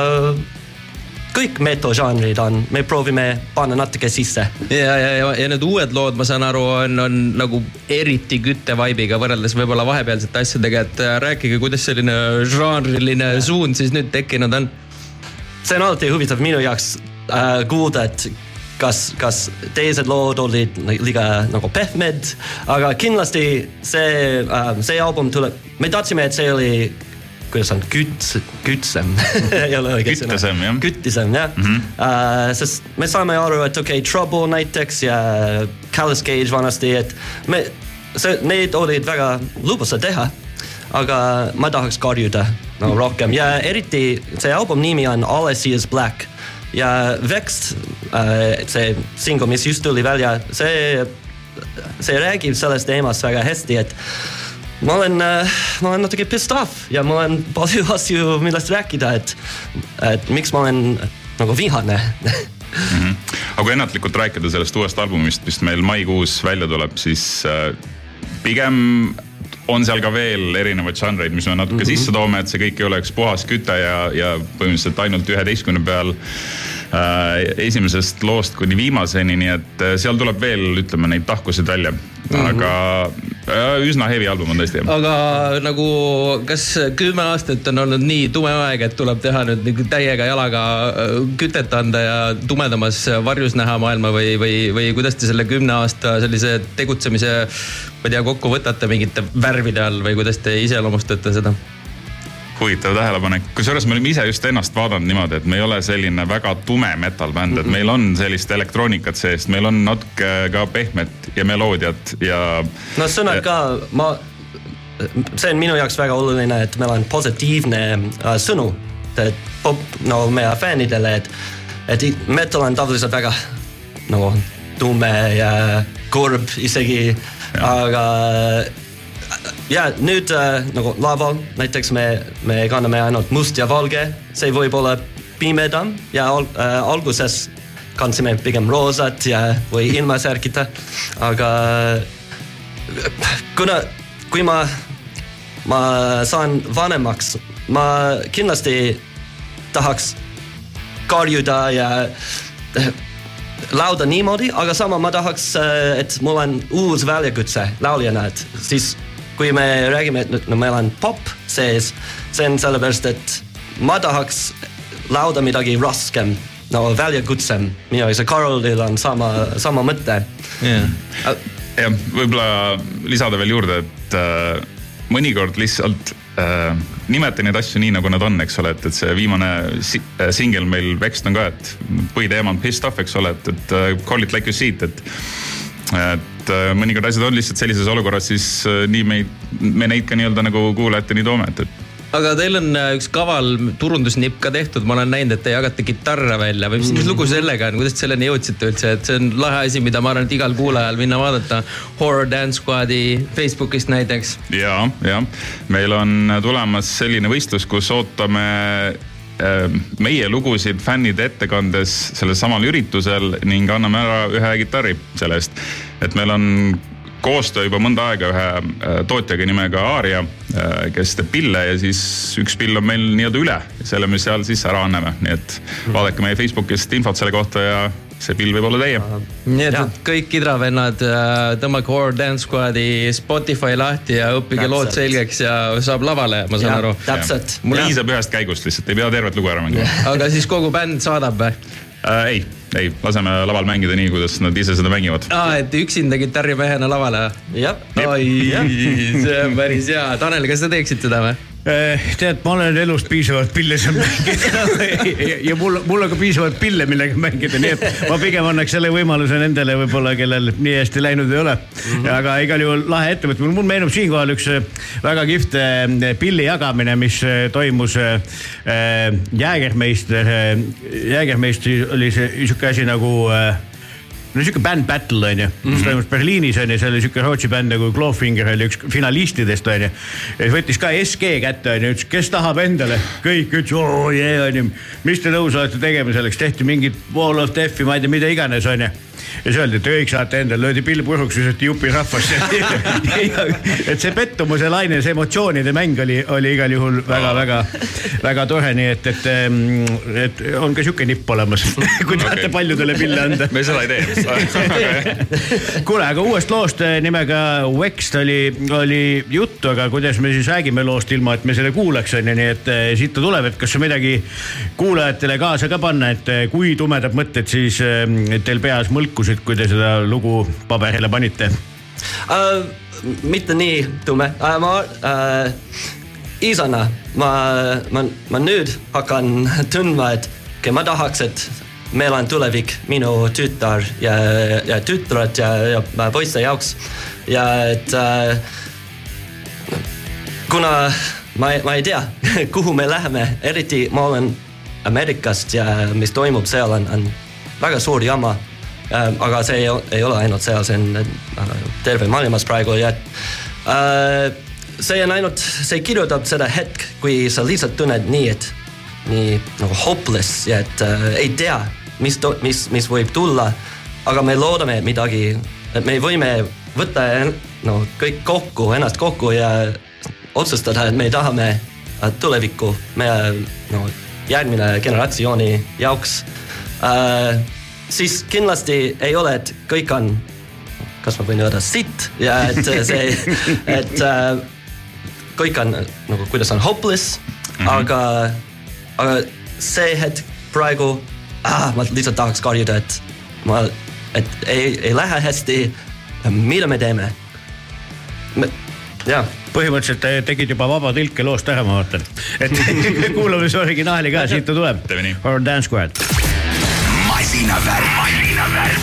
kõik metal-žanrid on, me proovime panna natuke sisse. Ja, ja, ja, ja need uued lood, ma saan aru, on, on nagu eriti kütte vibe'iga võrreldes võib-olla vahepealsete asjadega, et äh, rääkige, kuidas selline žanriline suund siis nüüd tekkinud on? see on alati huvitav minu jaoks äh, kuulda, et kas, kas teised lood olid li- liiga nagu pehmed, aga kindlasti see äh,, see album tuleb, me tahtsime, et see oli, kuidas on, küts, kütsem ei ole õige sõna. Küttesem, jah. küttisem jah mm, -hmm. uh, sest me saame aru, et okei okay,, Trouble näiteks ja Callous Cage vanasti, et me, see, need olid väga lubasad teha, aga ma tahaks karjuda no rohkem ja eriti see album nimi on All I See Is Black ja Vexed uh,, see singel, mis just tuli välja, see, see räägib sellest teemast väga hästi, et ma olen, ma olen natuke pissed off ja mul on palju asju, millest rääkida, et, et miks ma olen nagu vihane aga kui ennatlikult rääkida sellest uuest albumist, mis meil maikuus välja tuleb, siis äh, pigem on seal ka veel erinevaid žanreid, mis me natuke mm -hmm. sisse toome, et see kõik ei oleks puhas küte ja, ja põhimõtteliselt ainult üheteistkümne peal äh, esimesest loost kuni viimaseni, nii et äh, seal tuleb veel, ütleme neid tahkusid välja mm. -hmm. Äh, üsna heavy album on tõesti. aga nagu, kas kümme aastat on olnud nii tume aeg, et tuleb teha nüüd nagu täiega jalaga äh, kütet anda ja tumedamas varjus näha maailma või, või, või kuidas te selle kümne aasta sellise tegutsemise, ma ei tea, kokku võtate mingite värvide all või kuidas te iseloomustate seda? Huvitav tähelepanek, kusjuures me oleme ise just ennast vaadanud niimoodi, et me ei ole selline väga tume metal bänd, et meil on sellist elektroonikat sees, meil on natuke ka pehmet ja meloodiat ja. no sõnad ka, ma, see on minu jaoks väga oluline, et meil on positiivne äh, sõnum, et pop, no meie fännidele, et, et metal on tavaliselt väga nagu tume ja kurb isegi, aga ja nüüd äh, nagu laval näiteks me, me kanname ainult must ja valge, see võib olla pimedam ja al, äh, alguses kandsime pigem roosat ja, või ilma särkida, aga kuna, kui ma, ma saan vanemaks, ma kindlasti tahaks karjuda ja eh, lauda niimoodi, aga sama ma tahaks, et mul on uus väljakutse lauljana, et siis kui me räägime, et no meil on pop sees, see on sellepärast, et ma tahaks lauda midagi raskem, no väljakutsem, minu ja Karolil on sama, sama mõte. Jah, võib-olla lisada veel juurde, et äh, mõnikord lihtsalt äh, nimeta neid asju nii, nagu nad on, eks ole, et, et see viimane si äh, singel meil Vext on ka, et põhiteema on pissed off, eks ole, et, et äh, call it like you see it, et et äh, mõningad asjad on lihtsalt sellises olukorras, siis äh, nii meid, me neid ka nii-öelda nagu kuulajateni toome, et, et aga teil on äh, üks kaval turundusnipp ka tehtud, ma olen näinud, et te jagate kitarre välja või mis, mis lugu sellega on, kuidas selleni jõudsite üldse, et see on lahe asi, mida ma arvan, et igal kuulajal minna vaadata. Horror Dance Squad'i Facebookist näiteks. ja, ja meil on tulemas selline võistlus, kus ootame äh, meie lugusid fännide ettekandes sellel samal üritusel ning anname ära ühe kitarri selle eest. Et meil on koostöö juba mõnda aega ühe äh, tootjaga nimega Aaria, kes teeb pille ja siis üks pill on meil nii-öelda üle. selle me seal siis ära anname, nii et vaadake meie Facebookist infot selle kohta ja see pill võib olla teie. nii et, et kõik kidravennad, tõmmake Horror Dance Squad'i Spotify lahti ja õppige Täpselt. lood selgeks ja saab lavale, ma saan Jah, aru. täpselt. piisab ühest käigust lihtsalt, ei pea tervet lugu ära mängima aga siis kogu bänd saadab või? Äh,. ei, ei, laseme laval mängida nii, kuidas nad ise seda mängivad. aa, et üksinda kitarrimehena lavale? jah, oi, see on päris hea. Tanel, kas sa teeksid seda või? Eh, tead, ma olen elust piisavalt pille saanud mängida ja, ja mul, mul on ka piisavalt pille, millega mängida, nii et ma pigem annaks selle võimaluse nendele võib-olla, kellel nii hästi läinud ei ole mm. -hmm. aga igal juhul lahe ettevõtmine, mul meenub siinkohal üks eh, väga kihvt eh, pilli jagamine, mis toimus Jäägermeister, Jäägermeister oli see sihuke asi nagu eh, no sihuke bänd battle onju mm, -hmm. mis toimus Berliinis onju, seal oli sihuke Rootsi bänd nagu Clawfinger oli üks finalistidest onju. ja siis võttis ka SG kätte onju, ütles, kes tahab endale, kõik ütlesid oo jee onju. mis te nõus olete tegema selleks, tehti mingit Wall of Death'i, ma ei tea, mida iganes onju ja siis öeldi, et kõik saate endale, löödi pill puruks, visati jupi rahvasse et see pettumuse laine, see emotsioonide mäng oli, oli igal juhul väga-väga-väga tore, nii et, et, et on ka sihuke nipp olemas kui tahate Okei. paljudele pille anda. Me seda ei tee. Kuule, aga uuest loost eh, nimega Wext oli, oli juttu, aga kuidas me siis räägime loost, ilma et me selle kuulaks, on ju, nii et eh, siit ta tuleb, et kas on midagi kuulajatele kaasa ka panna, et eh, kui tumedad mõtted siis eh, teil peas mõlkusid, kui te seda lugu paberile panite? uh,. mitte nii tume uh,, ma uh, isana ma, ma, ma nüüd hakkan tundma, et okay, ma tahaks, et meil on tulevik minu tütar ja, ja tütred ja, ja poiste jaoks ja et uh, kuna ma, ma ei tea, kuhu me läheme, eriti ma olen Ameerikast ja mis toimub seal on, on väga suur jama. Aga see ei, ole ainult seal, see on äh, terve maailmas praegu ja äh, see on ainult, see kirjutab seda hetk, kui sa lihtsalt tunned nii, et nii nagu hopeless ja et äh, ei tea, mis, mis, mis võib tulla. aga me loodame midagi, et me võime võtta no kõik kokku, ennast kokku ja otsustada, et me tahame äh, tulevikku meie no, järgmine generatsiooni jaoks äh,. Siis kindlasti ei ole, et kõik on, kas ma võin öelda sitt ja et äh, see, et äh, kõik on nagu, kuidas on hopeless mm, -hmm. aga, aga see hetk praegu ah,, ma lihtsalt tahaks karjuda, et ma, et ei, ei lähe hästi. mida me teeme? jah põhimõtteliselt te tegid juba vaba tõlke loost ära, ma vaatan. et kuulame siis originaali ka, siit ta tuleb Teeme nii.. Horror Dance Squad. masinavärk, masinavärk.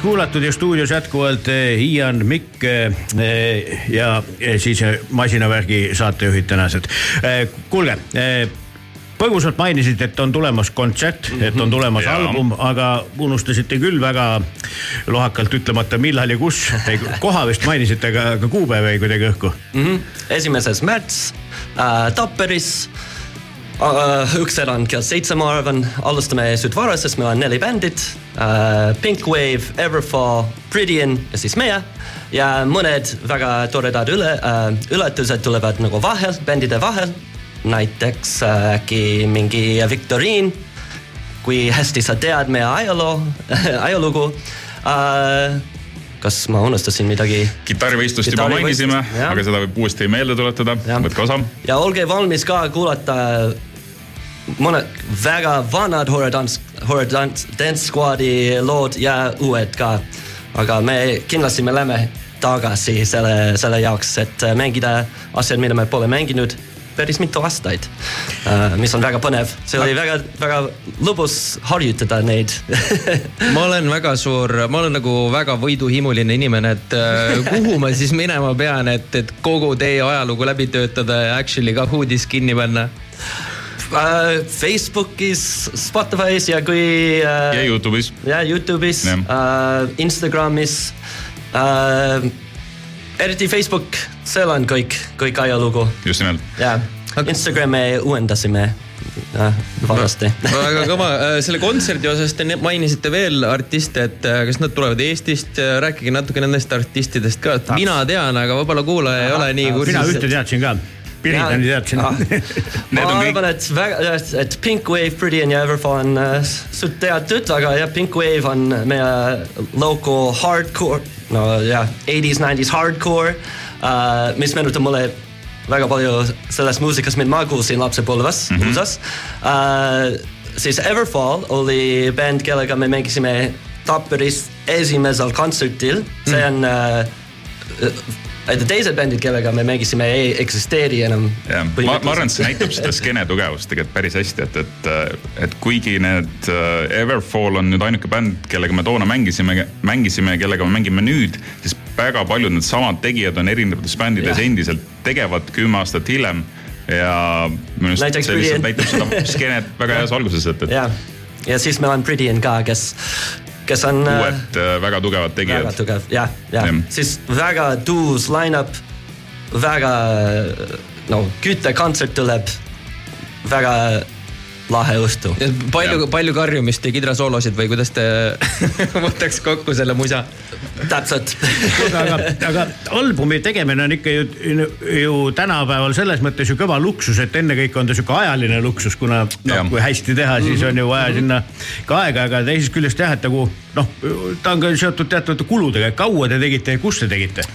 Vext kuulatud ja stuudios jätkuvalt eh, Ian Mikk eh, ja eh, siis eh, masinavärgi saatejuhid tänased. kuulge eh, põgusalt mainisite, et on tulemas kontsert et on tulemas Jaa. album, aga unustasite küll väga lohakalt ütlemata, millal ja kus. koha vist mainisite, aga, aga kuupäev jäi kuidagi õhku. mm. -hmm. esimeses märts äh, Tapperis äh, üks erand kell seitse, ma arvan, alustame Südvaras, sest meil on neli bändit äh,. Pink Wave, Everfall, Pridian ja siis meie. ja mõned väga toredad üle äh,, üllatused tulevad nagu vahel, bändide vahel. näiteks äkki mingi viktoriin. kui hästi sa tead meie ajaloo, ajalugu äh,. kas ma unustasin midagi? kitarrivõistlust juba mainisime, aga seda võib uuesti meelde tuletada, võtke osa. ja olge valmis ka kuulata mõned väga vanad Dance, Horror Dance, Squadi lood ja uued ka. aga me kindlasti me lähme tagasi selle, selle jaoks, et mängida asjad, mida me pole mänginud päris mitu aastaid uh,. mis on väga põnev, see oli väga, väga lõbus harjutada neid ma olen väga suur, ma olen nagu väga võiduhimuline inimene, et äh, kuhu ma siis minema pean, et, et kogu teie ajalugu läbi töötada ja actually ka huudis kinni panna. Uh, Facebookis, Spotify's ja kui uh, ja Youtube'is. ja Youtube'is uh,, Instagramis uh,. eriti Facebook, seal on kõik, kõik ajalugu just nimelt. ja Instagrami uuendasime uh, vanasti. väga kõva, selle kontserdi osas te mainisite veel artiste, et äh, kas nad tulevad Eestist, rääkige natuke nendest artistidest ka, et mina tean, aga võib-olla kuulaja ei ole nii mina kursis. ühte teadsin ka, Piridani teadsin Ah. ma on kõik- arvan, et väga, et Pink Wave, Pretty and Everfall on uh, suht teatud, aga jah, Pink Wave on meie local hardcore, no jah, 80s, 90s hardcore uh,, mis meenutab mulle väga palju sellest muusikast, mida ma kuulsin lapsepõlves mm -hmm. USA-s uh,. siis Everfall oli bänd, kellega me mängisime Tapperis esimesel kontsertil, see on uh, et teised bändid, kellega me mängisime, ei eksisteeri enam. jah, ma, ma arvan, et see näitab seda skeene tugevust tegelikult päris hästi, et, et, et kuigi need äh, Everfall on nüüd ainuke bänd, kellega me toona mängisime, mängisime, kellega me mängime nüüd, siis väga paljud needsamad tegijad on erinevates bändides Jah. endiselt tegevad kümme aastat hiljem ja minu arust see lihtsalt Pretty- näitab seda skeenet väga heas valguses, et, et ja, ja siis meil on Pridian ka, kes, kes on äh, uued äh, väga tugevad väga tegijad. tugev, jah, jah Jah., siis väga tuus line-up, väga no küttekontsert tuleb, väga lahe õhtu. palju, palju karjumist ja kidrasoolosid või kuidas te võtaks kokku selle musa? täpselt. aga, aga albumi tegemine on ikka ju, ju tänapäeval selles mõttes ju kõva luksus, et ennekõike on ta sihuke ajaline luksus, kuna noh kui hästi teha, siis on ju vaja sinna ka aega, aga teisest küljest jah, et nagu noh, ta on ka seotud teatavate kuludega, kaua te tegite ja kus te tegite?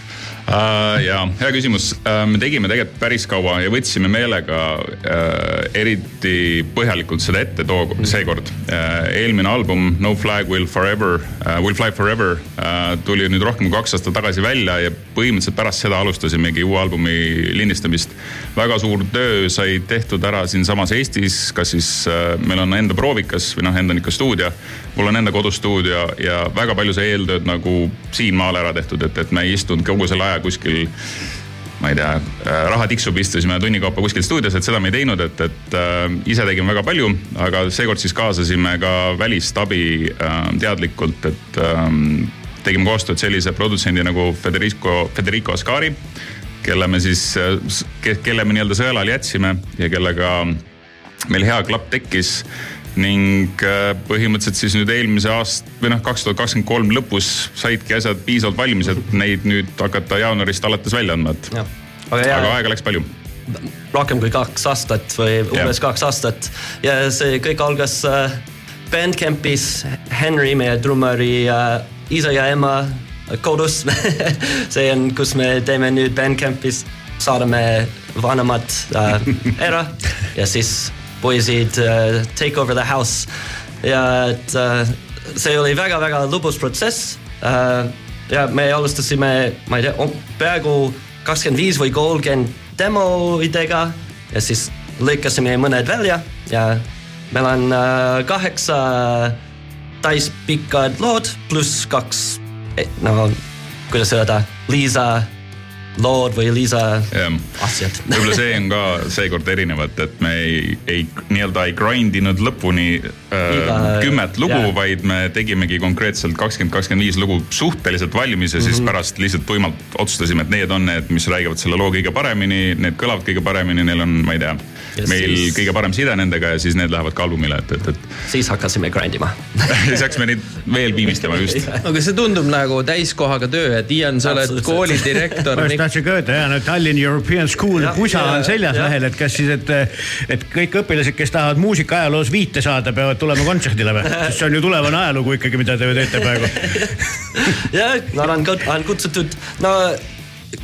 Uh, ja hea küsimus uh,, me tegime tegelikult päris kaua ja võtsime meelega uh, eriti põhjalikult seda ette too, seekord uh,. eelmine album No Flag Will Forever uh,, Will Fly Forever uh, tuli nüüd rohkem kui kaks aastat tagasi välja ja põhimõtteliselt pärast seda alustasimegi uue albumi lindistamist. väga suur töö sai tehtud ära siinsamas Eestis, kas siis uh, meil on enda proovikas või noh, enda niisugune stuudio. mul on enda kodustuudio ja väga palju sai eeltööd nagu siin maal ära tehtud, et, et me ei istunud kogu selle aja kuskil ma ei tea, raha tiksub, istusime tunni kaupa kuskil stuudios, et seda me ei teinud, et, et äh, ise tegime väga palju, aga seekord siis kaasasime ka välistabi äh, teadlikult, et äh, tegime koostööd sellise produtsendi nagu Federico, Federico Ascari, kelle me siis, kelle me nii-öelda sõelal jätsime ja kellega meil hea klapp tekkis ning äh, põhimõtteliselt siis nüüd eelmise aasta või noh, kaks tuhat kakskümmend kolm lõpus saidki asjad piisavalt valmis, et neid nüüd hakata jaanuarist alates välja andma, et aga aga jah, aega läks palju. rohkem kui kaks aastat või umbes kaks aastat. Ja see kõik algas äh, Bandcampis Henry, meie trummari äh, isa ja ema kodus. see on, kus me teeme nüüd Bandcampis, saadame vanemad ära. Ja siis poisid äh, take over the house ja et see oli väga-väga lõbus protsess äh,. ja me alustasime, ma ei tea, peaaegu kakskümmend viis või kolmkümmend demoidega ja siis lõikasime mõned välja ja meil on äh, kaheksa täispikad lood pluss kaks eh, no kuidas öelda, Liisa lood või Liisa jah, asjad. võib-olla see on ka seekord erinev, et, et me ei, ei nii-öelda ei grind inud lõpuni äh, Iga- kümmet lugu jaa., vaid me tegimegi konkreetselt kakskümmend, kakskümmend viis lugu suhteliselt valmis ja siis Mhm. pärast lihtsalt tuimalt otsustasime, et need on need, mis räägivad selle loo kõige paremini, need kõlavad kõige paremini, neil on, ma ei tea Ja meil siis- kõige parem side nendega ja siis need lähevad ka albumile, et, et, et siis hakkasime grind ima. siis hakkasime neid veel viimistlema just. aga see tundub nagu täiskohaga töö, et Ian, sa oled koolidirektor. Tahtsin ka öelda, ja no Tallinn European School pusa ja- on seljas jah. lehel, et kas siis, et, et kõik õpilased, kes tahavad muusikaajaloos viite saada, peavad tulema kontserdile või? sest see on ju tulevane ajalugu ikkagi, mida te teete praegu. jah, nad on, on kutsutud, no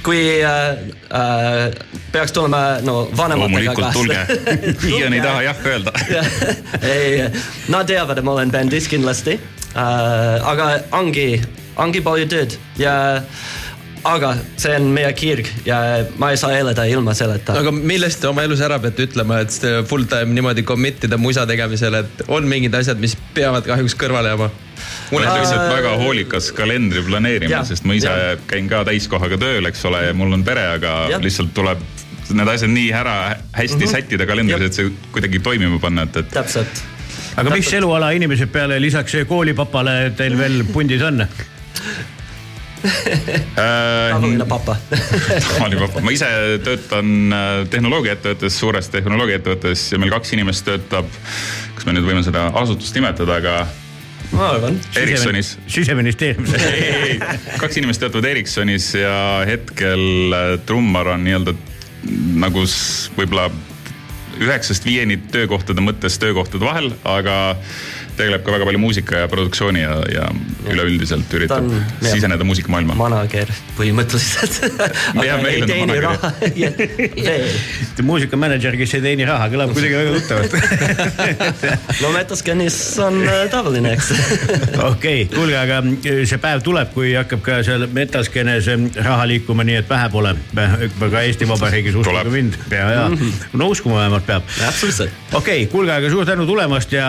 kui äh, äh, peaks tulema no vanematega loomulikult tulge. Ian ei taha jah öelda. ei, nad teavad, et ma olen bändis kindlasti äh,. aga ongi, ongi palju tööd ja aga see on meie kirg ja ma ei saa elada ilma selleta. aga millest te oma elus ära peate ütlema, et full time niimoodi commit ida musa tegemisele, et on mingid asjad, mis peavad kahjuks kõrvale jääma? ma olen Äh, lihtsalt väga hoolikas kalendri planeerimisel jah,, sest ma ise jah. käin ka täiskohaga tööl, eks ole, ja mul on pere, aga Jah. lihtsalt tuleb need asjad nii ära hästi mm -hmm. sättida kalendris, et see kuidagi toimima panna, et, et täpselt. aga mis eluala inimesed peale lisaks koolipapale teil veel pundis on? äh, tavaline papa. tavaline- ma ise töötan äh, tehnoloogiaettevõttes, suures tehnoloogiaettevõttes ja meil kaks inimest töötab, kas me nüüd võime seda asutust nimetada, aga ma arvan. Ericssonis. siseministeeriumis. kaks inimest töötavad Ericssonis ja hetkel äh, trummar on nii-öelda nagu s- võib-olla üheksast viieni töökohtade mõttes töökohtade vahel, aga tegeleb ka väga palju muusika ja produktsiooni ja, ja üleüldiselt üritab Ta on- siseneda muusikamaailma. manager põhimõtteliselt. Jah, meil on manager. raha veel. muusikamänedžer, kes ei teeni raha, kõlab kuidagi väga tuttavalt. no Metascanis on äh, tavaline, eks. okei, kuulge, aga see päev tuleb, kui hakkab ka seal Metaskenes raha liikuma, nii et vähe pole. ka Eesti Vabariigis uskuge mind, ja, ja no uskuma vähemalt peab. absoluutselt. okei okay,, kuulge, aga suur tänu tulemast ja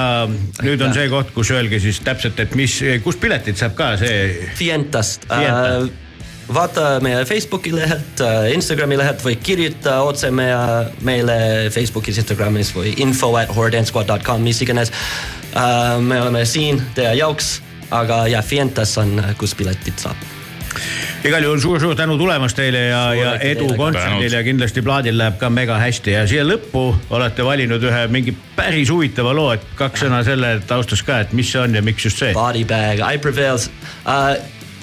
nüüd on see koht, kus öelge siis täpselt, et mis, kust piletid saab ka see. Fientast Fienta. äh,. vaata meie Facebooki lehelt, Instagrami lehelt või kirjuta otse meie, meile Facebookis, Instagramis või info at hordandsquad.com, mis iganes äh,. me oleme siin teie jaoks, aga jah, Fientas on, kus piletid saab. Igal juhul suur-suur tänu tulemast teile ja, ja edu kontserdil ja kindlasti plaadil läheb ka mega hästi ja siia lõppu olete valinud ühe mingi päris huvitava loo, et kaks sõna selle taustas ka, et mis see on ja miks just see. Body Bag, I Prevails uh,.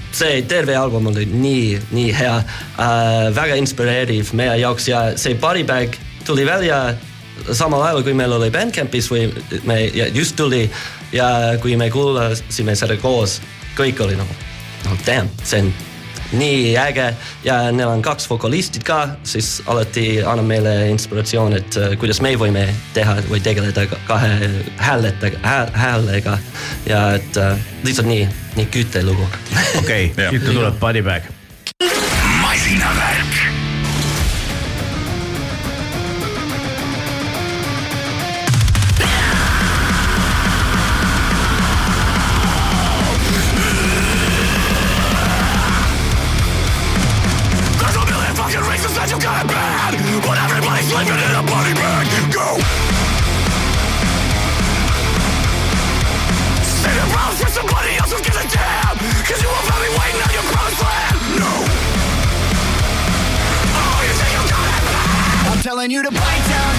see terve album oli nii, nii hea uh,, väga inspireeriv meie jaoks ja see Body Bag tuli välja samal ajal, kui meil oli Bandcampis või me just tuli ja kui me kuulasime seda koos, kõik oli nagu, no damn, see on nii äge ja neil on kaks vokalistid ka, siis alati annab meile inspiratsioon, et äh, kuidas me võime teha või tegeleda ka- kahe hääletega hääl,, häälega ja et äh, lihtsalt nii, nii küte lugu. okei, siit tuleb body bag. Telling you to bite down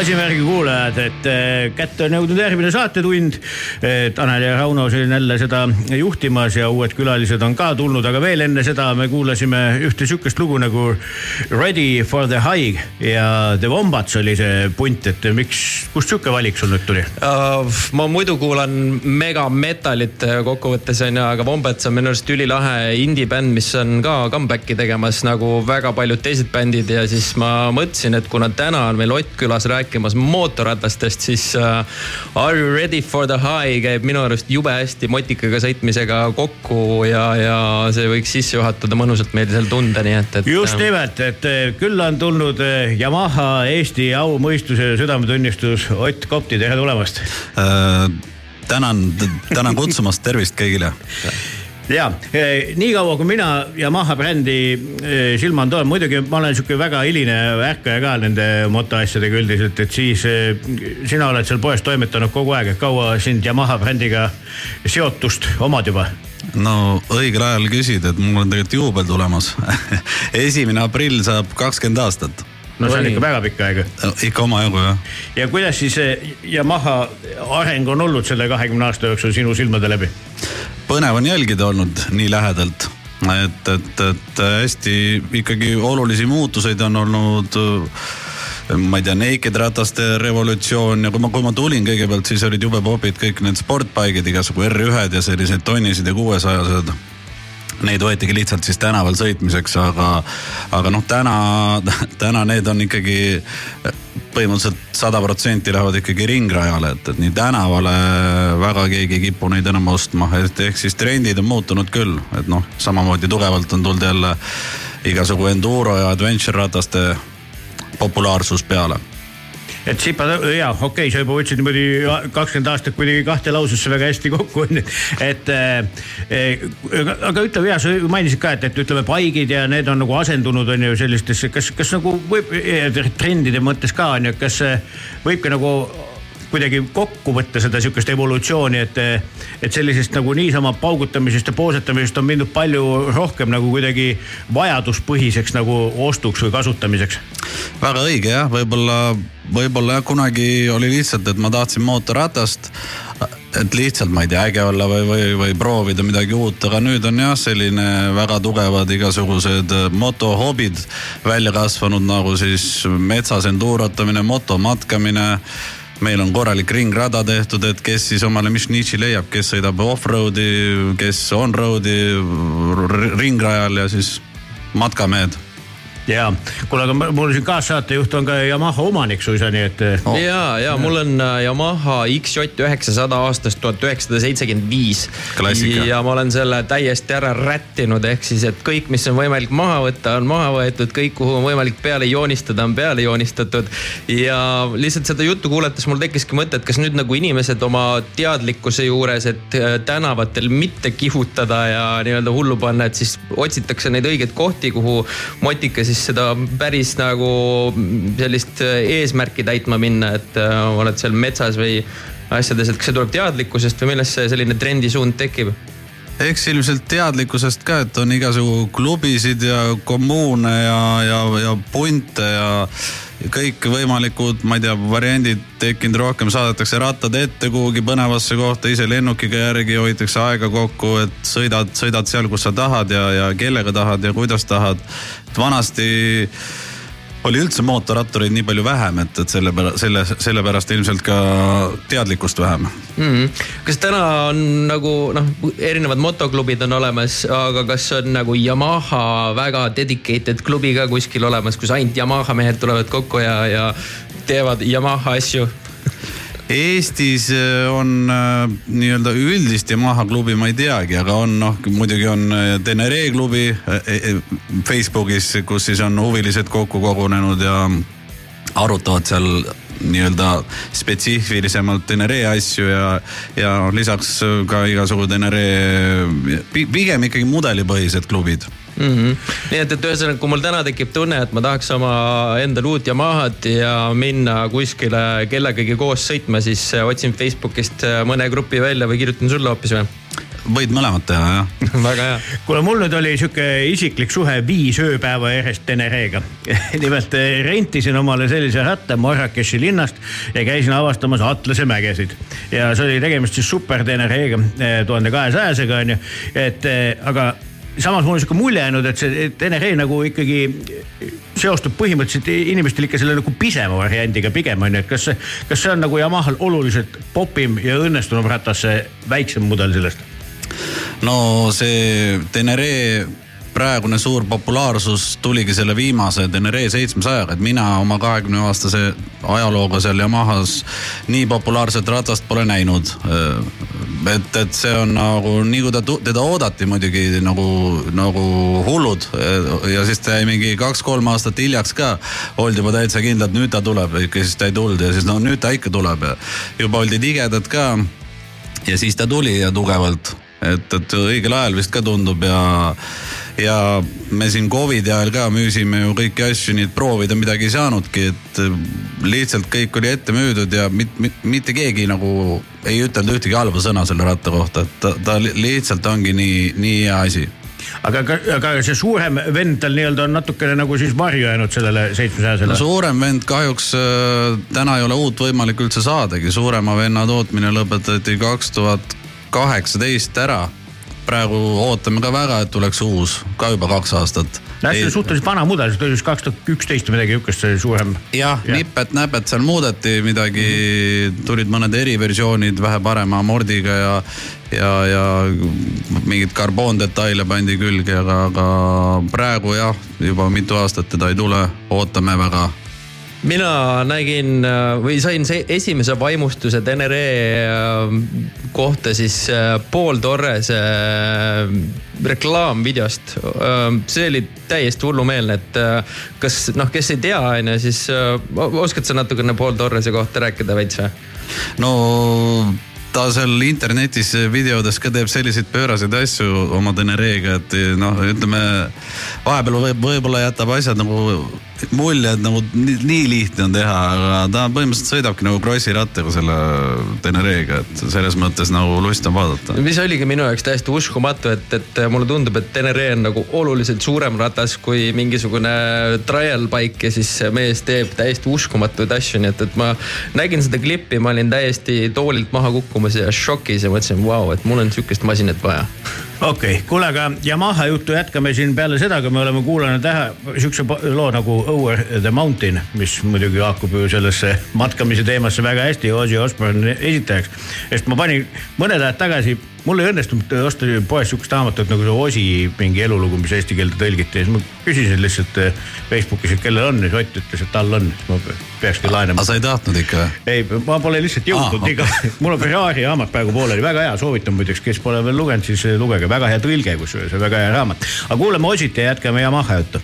masinavärgi kuulajad, et äh, kätte on jõudnud järgmine saatetund. Tanel ja Rauno siin jälle seda juhtimas ja uued külalised on ka tulnud, aga veel enne seda me kuulasime ühte sihukest lugu nagu Ready for the High ja The Wombats oli see punt, et miks, kust sihuke valik sul nüüd tuli? uh,? ma muidu kuulan mega metalit kokkuvõttes onju, aga Wombats on minu arust ülilahe indie-bänd, mis on ka comeback'i tegemas nagu väga paljud teised bändid ja siis ma mõtlesin, et kuna täna on meil Ott külas rääkimas mootorratastest, siis uh, Are you ready for the high käib minu arust jube hästi motikaga sõitmisega kokku ja, ja see võiks sisse juhatada mõnusalt meil seal tunda, nii et, et. just nimelt, et eh, külla on tulnud eh, Yamaha Eesti au, mõistuse ja südametunnistus Ott Kopti, tere tulemast äh,. tänan, tänan kutsumast, tervist kõigile ja niikaua kui mina Yamaha brändi eh, silmanud olen, muidugi ma olen sihuke väga hiline ärkaja ka nende motoasjadega üldiselt, et siis eh, sina oled seal poes toimetanud kogu aeg, et kaua sind Yamaha brändiga seotust omad juba? no õigel ajal küsid, et mul on tegelikult juubel tulemas esimene aprill saab kakskümmend aastat no see on ikka väga pikk aeg. ikka omajagu jah. ja kuidas siis Yamaha areng on olnud selle kahekümne aasta jooksul sinu silmade läbi? Põnev on jälgida olnud nii lähedalt, et, et, et hästi ikkagi olulisi muutuseid on olnud ma ei tea, naked rataste revolutsioon ja kui ma, kui ma tulin kõigepealt, siis olid jube popid kõik need sportbike'id, igasugu R1-d ja sellised tonnised ja kuuesajased neid võetigi lihtsalt siis tänaval sõitmiseks, aga, aga noh, täna, täna need on ikkagi põhimõtteliselt sada protsenti lähevad ikkagi ringrajale, et, et nii tänavale väga keegi ei kipu neid enam ostma, et ehk siis trendid on muutunud küll, et noh, samamoodi tugevalt on tulnud jälle igasugu enduro ja adventure rataste populaarsus peale et sipa, jaa, okei okay,, sa juba võtsid niimoodi kakskümmend aastat kuidagi kahte lausesse väga hästi kokku onju. et äh, aga ütle, jaa, sa mainisid ka, et, et ütleme, paigid ja need on nagu asendunud onju sellistesse, kas, kas nagu võib trendide mõttes ka onju, kas võib ka nagu kuidagi kokku võtta seda sihukest evolutsiooni, et, et sellisest nagu niisama paugutamisest ja poosetamisest on mindud palju rohkem nagu kuidagi vajaduspõhiseks nagu ostuks või kasutamiseks. väga õige jah, võib-olla, võib-olla jah, kunagi oli lihtsalt, et ma tahtsin mootorratast et lihtsalt, ma ei tea, äge olla või, või, või proovida midagi uut, aga nüüd on jah, selline väga tugevad igasugused motohobid välja kasvanud nagu siis metsas endurotamine, motomatkamine meil on korralik ringrada tehtud, et kes siis omale mis niši leiab, kes sõidab off-road'i, kes on-road'i ringrajal ja siis matkamehed ja, kuule, aga mul siin kaassaatejuht on ka Yamaha omanik suisa, nii et oh.. ja, ja mul on äh, Yamaha XJ üheksasada aastast tuhat üheksasada seitsekümmend viis. ja ma olen selle täiesti ära rättinud, ehk siis, et kõik, mis on võimalik maha võtta, on maha võetud, kõik, kuhu on võimalik peale joonistada, on peale joonistatud. ja lihtsalt seda juttu kuulates mul tekkiski mõte, et kas nüüd nagu inimesed oma teadlikkuse juures, et äh, tänavatel mitte kihutada ja nii-öelda hullu panna, et siis otsitakse neid õigeid kohti, kuhu motika siis seda päris nagu sellist eesmärki täitma minna, et äh, oled seal metsas või asjades, et kas see tuleb teadlikkusest või millest see selline trendisuund tekib? eks ilmselt teadlikkusest ka, et on igasugu klubisid ja kommuune ja, ja, ja punte ja kõikvõimalikud, ma ei tea, variandid tekkinud rohkem, saadetakse rattad ette kuhugi põnevasse kohta, ise lennukiga järgi, hoitakse aega kokku, et sõidad, sõidad seal, kus sa tahad ja, ja kellega tahad ja kuidas tahad. Et vanasti oli üldse mootorrattureid nii palju vähem, et, et selle selle, sellepärast ilmselt ka teadlikkust vähem mm. -hmm. kas täna on nagu noh, erinevad motoklubid on olemas, aga kas on nagu Yamaha väga dedicated klubi ka kuskil olemas, kus ainult Yamaha mehed tulevad kokku ja, ja teevad Yamaha asju Eestis äh, on äh, nii-öelda üldist Yamaha klubi ma ei teagi, aga on noh, muidugi on äh, Tenere klubi Facebookis, kus siis on huvilised kokku kogunenud ja arutavad seal nii-öelda spetsiifilisemalt Tenere asju ja, ja lisaks ka igasugu Tenere, pigem ikkagi mudelipõhised klubid mm. -hmm. nii et, et ühesõnaga, kui mul täna tekib tunne, et ma tahaks oma endale uut Yamahat ja minna kuskile kellegagi koos sõitma, siis otsin Facebookist mõne grupi välja või kirjutan sulle hoopis või? võid mõlemat teha jah. väga hea. kuule, mul nüüd oli sihuke isiklik suhe viis ööpäeva järjest Tenereega. nimelt eh, rentisin omale sellise ratta Marrakechi linnast ja käisin avastamas Atlase mägesid. ja see oli tegemist siis super Tenereega, tuhande kahesajasega onju, et aga samas mul on sihuke mulje jäänud, et see Tenere nagu ikkagi seostub põhimõtteliselt inimestel ikka selle nagu pisema variandiga pigem onju, et kas, kas see on nagu Yamahal oluliselt popim ja õnnestunum ratas, see väiksem mudel sellest? no see Tenere praegune suur populaarsus tuligi selle viimase Tenere seitsmesajaga, et mina oma kahekümne aastase ajalooga seal Yamahas nii populaarset ratast pole näinud. et, et see on nagu nii kui ta, teda oodati muidugi nagu, nagu hullud ja siis ta jäi mingi kaks-kolm aastat hiljaks ka. oldi juba täitsa kindlad, nüüd ta tuleb, ikka siis ta ei tulnud ja siis no nüüd ta ikka tuleb ja juba oldi tigedad ka ja siis ta tuli ja tugevalt, et, et õigel ajal vist ka tundub ja, ja me siin Covidi ajal ka müüsime ju kõiki asju, nii et proovida midagi ei saanudki, et lihtsalt kõik oli ette müüdud ja mit, mit, mitte keegi nagu ei ütelnud ühtegi halba sõna selle ratta kohta, et ta, ta li- lihtsalt ongi nii, nii hea asi. Aga, aga see suurem vend tal nii-öelda on natukene nagu siis varju jäänud sellele seitsmesajasele? No suurem vend kahjuks äh, täna ei ole uut võimalik üldse saadagi, suurema venna tootmine lõpetati kaks tuhat kaheksateist ära. Praegu ootame ka väga, et tuleks uus, ka juba kaks aastat. no see on suhteliselt vana mudel, see oli vist kaks tuhat üksteist või midagi niisugust, see suurem. jah ja., nipet-näpet seal muudeti midagi, tulid mõned eriversioonid vähe parema amordiga ja, ja, ja mingeid karboondetaile pandi külge, aga, aga praegu jah, juba mitu aastat teda ei tule, ootame väga mina nägin äh, või sain see esimese vaimustuse Tenere äh, kohta siis äh, äh, reklaamvideost. see oli täiesti hullumeelne, et kas noh, kes ei tea, onju, siis äh, oskad sa natukene Paul Torrese kohta rääkida veits või? no ta seal internetis videodes ka teeb selliseid pööraseid asju oma Tenereega, et noh, ütleme vahepeal võib, võib-olla jätab asjad nagu mulje, et nagu nii, nii lihtne on teha, aga ta põhimõtteliselt sõidabki nagu krossi rattaga selle Tenereega, et selles mõttes nagu lust on vaadata. mis oligi minu jaoks täiesti uskumatu, et, et mulle tundub, et Tenere on nagu oluliselt suurem ratas kui mingisugune trial bike ja siis mees teeb täiesti uskumatuid asju, nii et, et ma nägin seda klippi, ma olin täiesti toolilt maha kukkumas ja šokis ja mõtlesin, vau, et mul on sihukest masinat vaja. Okei okay., kuule, aga Yamaha juttu jätkame siin peale seda, kui me oleme kuulanud ära siukse loo nagu Over the Mountain, mis muidugi haakub ju sellesse matkamise teemasse väga hästi Ozzy Osbourne esitajaks. sest ma panin mõned ajad tagasi, mul ei õnnestunud osta poest sihukest raamatut nagu see Ozzy mingi elulugu, mis eesti keelde tõlgiti ja siis ma küsisin lihtsalt eh, Facebookis, et kellel on ja siis Ott ütles, et tal on, siis ma peakski laenama aga. sa ei tahtnud ikka või? ei, ma pole lihtsalt jõudnud Aa, nii kaua, mul on Ferrari raamat praegu pooleli, väga hea, soovitan muideks, kes pole veel lugenud, siis lugege, väga hea tõlge kusjuures ja väga hea raamat. aga kuulame Osit ja jätkame Yamaha juttu.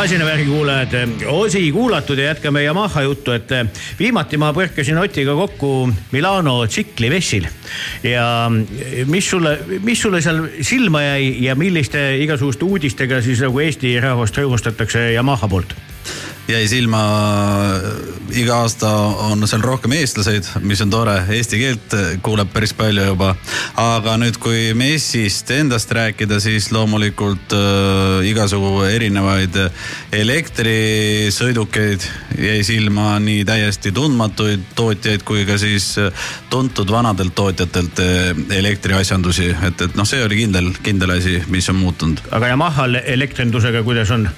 Masinavärgi kuulajad, osi kuulatud ja jätkame Yamaha juttu, et viimati ma põrkasin Otiga kokku Milano tsiklivessil. ja mis sulle, mis sulle seal silma jäi ja milliste igasuguste uudistega siis nagu Eesti rahvast rõõmustatakse Yamaha poolt? Jäi silma, iga aasta on seal rohkem eestlaseid, mis on tore, eesti keelt kuuleb päris palju juba. aga nüüd, kui Messist endast rääkida, siis loomulikult äh, igasugu erinevaid elektrisõidukeid jäi silma nii täiesti tundmatuid tootjaid kui ka siis tuntud vanadelt tootjatelt äh, elektriasjandusi, et, et noh, see oli kindel, kindel asi, mis on muutunud. aga Yamahal elektrindusega, kuidas on?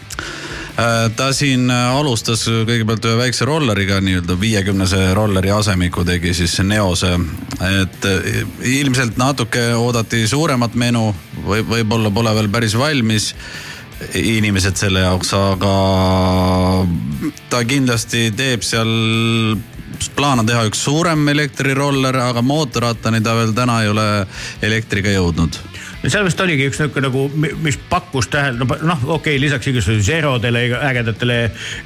Äh, ta siin alustas kõigepealt ühe väikse rolleriga, nii-öelda viiekümnese rolleri asemiku tegi siis Neose. et äh, ilmselt natuke oodati suuremat menu või võib-olla pole veel päris valmis inimesed selle jaoks, aga ta kindlasti teeb seal plaan on teha üks suurem elektriroller, aga mootorrattani ta veel täna ei ole elektriga jõudnud vist oligi üks niisugune nagu, mis pakkus tähele, no noh, okei okay,, lisaks igasugusele Zerodele ja ägedatele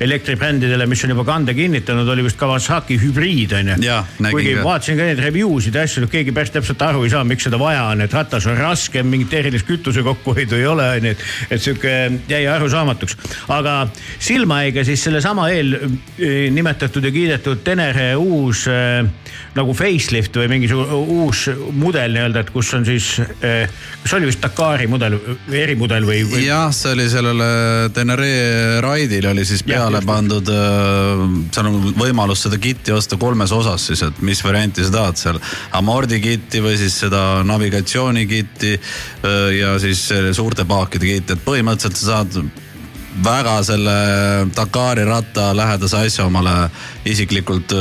elektribrändidele, mis on juba kande kinnitanud, oli vist Kawasaki hübriid on ju. kuigi vaatasin ka neid review sid ja asju, keegi päris täpselt aru ei saa, miks seda vaja on, et ratas on raskem, mingit erilist kütuse kokkuhoidu ei ole, on ju, et, et sihuke jäi arusaamatuks. aga silma jäi ka siis sellesama eel eh, nimetatud ja kiidetud Tenere uus äh, nagu facelift või mingisugune uus mudel nii-öelda, et kus on siis äh, kas oli vist Dakari mudel, erimudel või, või...? jah, see oli sellele Tenere Raidile oli siis peale ja, pandud, seal on võimalus seda kitti osta kolmes osas siis, et mis varianti sa tahad seal. amordi kitti või siis seda navigatsiooni kitti ja siis suurte paakide kitti, et põhimõtteliselt sa saad väga selle Dakari ratta lähedase asja omale isiklikult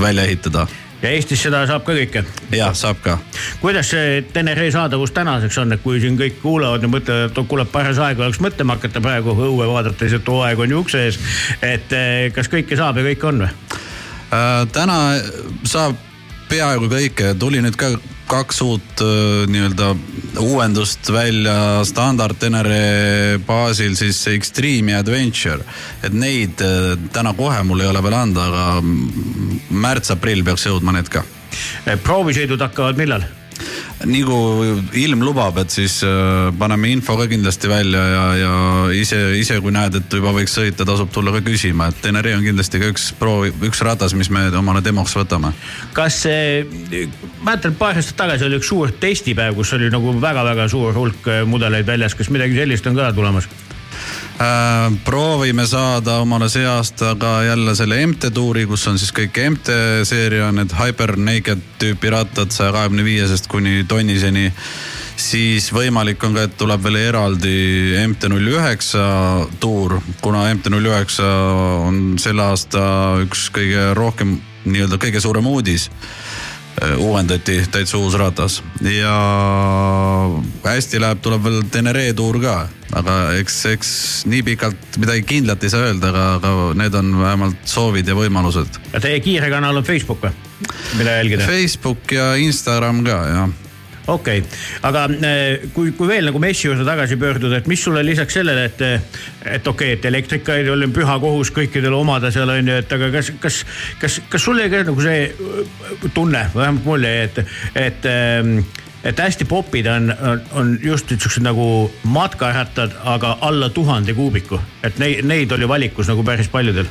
välja ehitada ja Eestis seda saab ka kõike? jah, saab ka. kuidas see Tenere saadavus tänaseks on, et kui siin kõik kuulavad ja mõtlevad, et kuule, paras aeg oleks mõtlema hakata praegu õue vaadates, et hooaeg on ju ukse ees. et eh, kas kõike saab ja kõike on või äh,? täna saab peaaegu kõike, tuli nüüd ka kaks uut äh, nii-öelda uuendust välja standard Tenere baasil siis Extreme ja Adventure. et neid äh, täna kohe mul ei ole veel anda, aga märts-aprill peaks jõudma need ka. proovisõidud hakkavad millal? Kui ilm lubab, et siis äh, paneme info ka kindlasti välja ja, ja ise, ise kui näed, et juba võiks sõita, tasub tulla ka küsima, et Teneri on kindlasti ka üks proovi, üks ratas, mis me omale demoks võtame. kas mäletan paar aastat tagasi oli üks suur testipäev, kus oli nagu väga-väga suur hulk äh, mudeleid väljas, kas midagi sellist on ka tulemas? Äh, proovime saada omale see aasta ka jälle selle MT-tuuri, kus on siis kõik MT-seeria, need Hyper Naked tüüpi rattad saja kahekümne viiesest kuni tonniseni. siis võimalik on ka, et tuleb veel eraldi MT null üheksa tuur, kuna MT null üheksa on selle aasta üks kõige rohkem nii-öelda kõige suurem uudis uuendati täitsa uus ratas ja hästi läheb, tuleb veel Tenere tuur ka, aga eks, eks nii pikalt midagi kindlat ei saa öelda, aga, aga need on vähemalt soovid ja võimalused. ja teie kiire kanal on Facebook või, mida jälgida? Facebook ja Instagram ka jah okei okay., aga äh, kui, kui veel nagu messi juurde tagasi pöörduda, et mis sulle lisaks sellele, et, et okei okay,, et elektrikaid oli püha kohus kõikidel omada seal on ju, et aga kas, kas, kas, kas sul jäi ka nagu see tunne, vähemalt mul jäi, et, et ähm, et hästi popid on, on, just niisugused nagu matkarattad, aga alla tuhande kuubiku, et neid, neid oli valikus nagu päris paljudel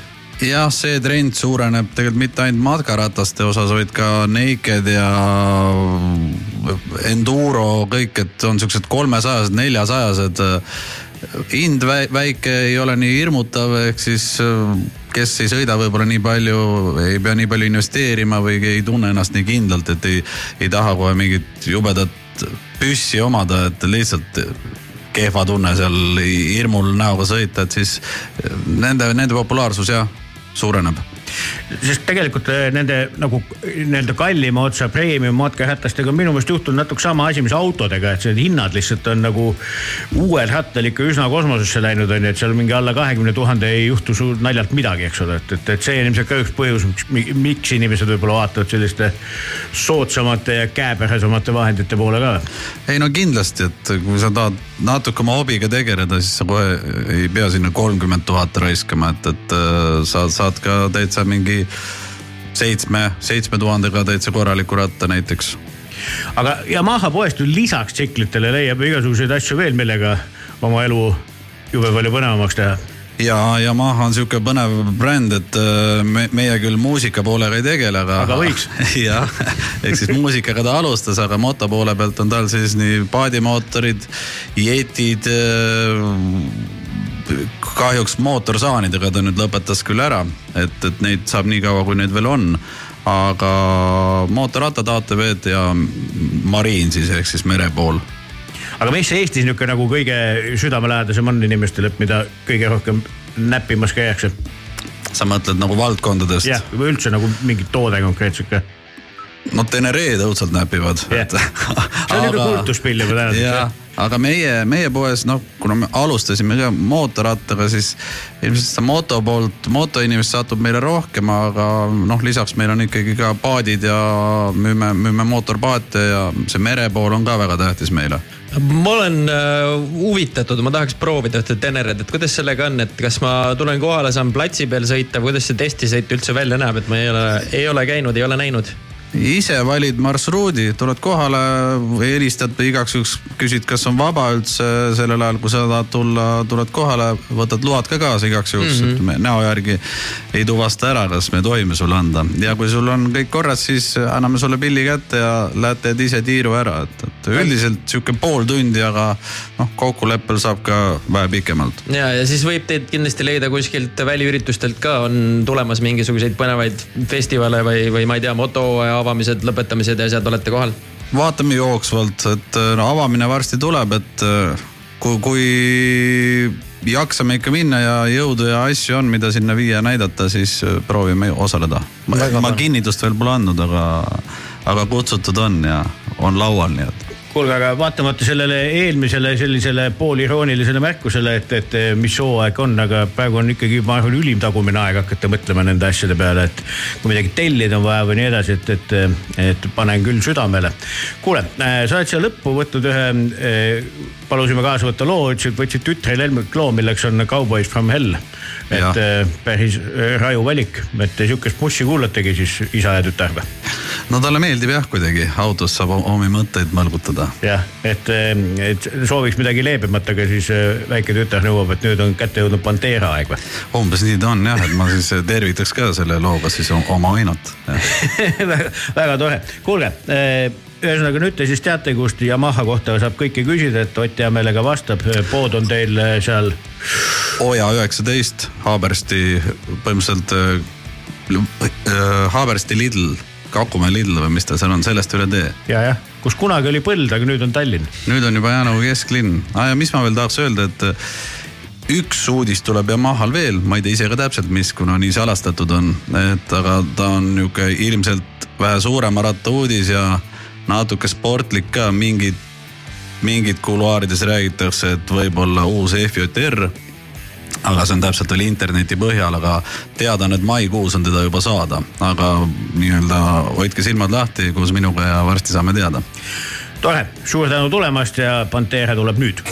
jah, see trend suureneb tegelikult mitte ainult matkarataste osas, vaid ka naked ja enduro kõik, et on siuksed kolmesajased, neljasajased. hind väike ei ole nii hirmutav, ehk siis kes ei sõida võib-olla nii palju, ei pea nii palju investeerima või ei tunne ennast nii kindlalt, et ei, ei taha kohe mingit jubedat püssi omada, et lihtsalt kehva tunne seal hirmul näoga sõita, et siis nende, nende populaarsus jah suureneb. Sest tegelikult eh, nende nagu nii-öelda kallima otsa premium matkarattastega on minu meelest juhtunud natuke sama asi, mis autodega, et need hinnad lihtsalt on nagu uuel rattal ikka üsna kosmosesse läinud on ju, et seal mingi alla kahekümne tuhande ei juhtu suurt naljalt midagi, eks ole, et, et, et see on ilmselt ka üks põhjus, miks, miks inimesed võib-olla vaatavad selliste soodsamate ja käepärasemate vahendite poole ka. ei no kindlasti, et kui sa tahad natuke oma hobiga tegeleda, siis sa kohe ei pea sinna kolmkümmend tuhat raiskama, et, et äh, sa saad ka täitsa mingi seitsme, seitsme tuhandega täitsa korraliku ratta näiteks. aga Yamaha poest ju lisaks tsiklitele leiab igasuguseid asju veel, millega oma elu jube palju põnevamaks teha ja Yamaha on sihuke põnev bränd, et äh, me, meie küll muusika poolega ei tegele, aga. aga võiks. jah, ehk siis muusikaga ta alustas, aga moto poole pealt on tal siis nii paadimootorid, jetid kahjuks mootorsaanidega ta nüüd lõpetas küll ära, et, et neid saab nii kaua, kui neid veel on. aga mootorrattad, ATV-d ja mariin siis ehk siis mere pool aga mis Eestis nihuke nagu kõige südamelähedasem on inimestele, mida kõige rohkem näppimas käiakse? sa mõtled nagu valdkondadest? jah, või üldse nagu mingit toode konkreetselt ka? no Tenereed õudselt näpivad yeah.. see on nihuke kultuspill juba tänaseks aga meie, meie poes, noh, kuna me alustasime ka mootorrattaga, siis ilmselt seda moto poolt, motoinimest satub meile rohkem, aga noh, lisaks meil on ikkagi ka paadid ja müüme, müüme mootorpaate ja see merepool on ka väga tähtis meile. Ma olen äh, huvitatud, ma tahaks proovida ühte Tenerit, et kuidas sellega on, et kas ma tulen kohale, saan platsi peal sõita, kuidas see testisõit üldse välja näeb, et ma ei ole, ei ole käinud, ei ole näinud ise valid marsruudi, tuled kohale, helistad igaks juhuks, küsid, kas on vaba üldse sellel ajal, kui sa tahad tulla, tuled kohale, võtad load ka kaasa igaks juhuks mm, -hmm. et me näo järgi ei tuvasta ära, kas me tohime sulle anda. ja kui sul on kõik korras, siis anname sulle pilli kätte ja lähed teed ise tiiru ära, et, et üldiselt sihuke pool tundi, aga noh, kokkuleppel saab ka vähe pikemalt. ja, ja siis võib teid kindlasti leida kuskilt väliüritustelt ka, on tulemas mingisuguseid põnevaid festivale või, või ma ei tea, moto avamised, lõpetamised ja asjad, olete kohal? vaatame jooksvalt, et no avamine varsti tuleb, et kui, kui jaksame ikka minna ja jõudu ja asju on, mida sinna viia ja näidata, siis proovime osaleda. ma kinnitust veel pole andnud, aga, aga kutsutud on ja on laual, nii et kuulge, aga vaatamata sellele eelmisele sellisele pooliroonilisele märkusele, et, et mis hooaeg on, aga praegu on ikkagi, ma arvan, ülim tagumine aeg hakata mõtlema nende asjade peale, et kui midagi tellida on vaja või nii edasi, et, et, et panen küll südamele. kuule, sa oled siia lõppu võtnud ühe, palusime kaasa võtta loo, ütlesid, võtsid tütrele Helmut loo, milleks on Cowboys from hell. et ja. päris raju valik, et sihukest mussi kuulategi siis isa ja tütar või? no talle meeldib jah, kuidagi autos saab omi mõtteid mõlgutada. jah, et, et sooviks midagi leebemat, aga siis äh, väike tütar nõuab, et nüüd on kätte jõudnud Pantera aeg või? umbes nii ta on jah, et ma siis tervitaks ka selle looga siis oma ainult väga, väga tore, kuulge äh, ühesõnaga nüüd te siis teate, kust Yamaha kohta saab kõike küsida, et Ott hea meelega vastab, pood on teil äh, seal. Oja üheksateist, Haabersti põhimõtteliselt äh, Haabersti Lidl Kakumäe Lidl või mis ta seal on, sellest üle tee. ja, jah, kus kunagi oli põld, aga nüüd on Tallinn. nüüd on juba Jäänu kesklinn ah,. ja mis ma veel tahaks öelda, et äh, üks uudis tuleb Yamahal veel, ma ei tea ise ka täpselt, mis, kuna nii salastatud on, et aga ta on nihuke ilmselt vähe suurema ratta uudis ja natuke sportlik ka, mingid, mingid kuluaarides räägitakse, et võib-olla uus FJR aga see on täpselt veel interneti põhjal, aga teada on, et maikuus on teda juba saada, aga nii-öelda hoidke silmad lahti koos minuga ja varsti saame teada. tore, suur tänu tulemast ja Pantera tuleb nüüd.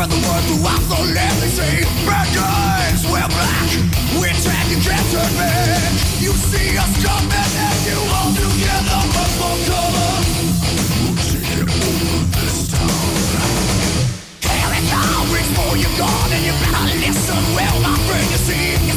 spread the word throughout the living sea. Records, we're black, we're tech, you can't turn back. You see us coming and you all together must fall cover. We'll take it over this town. Here it comes, reach for your gun and you better listen well, my friend, you see.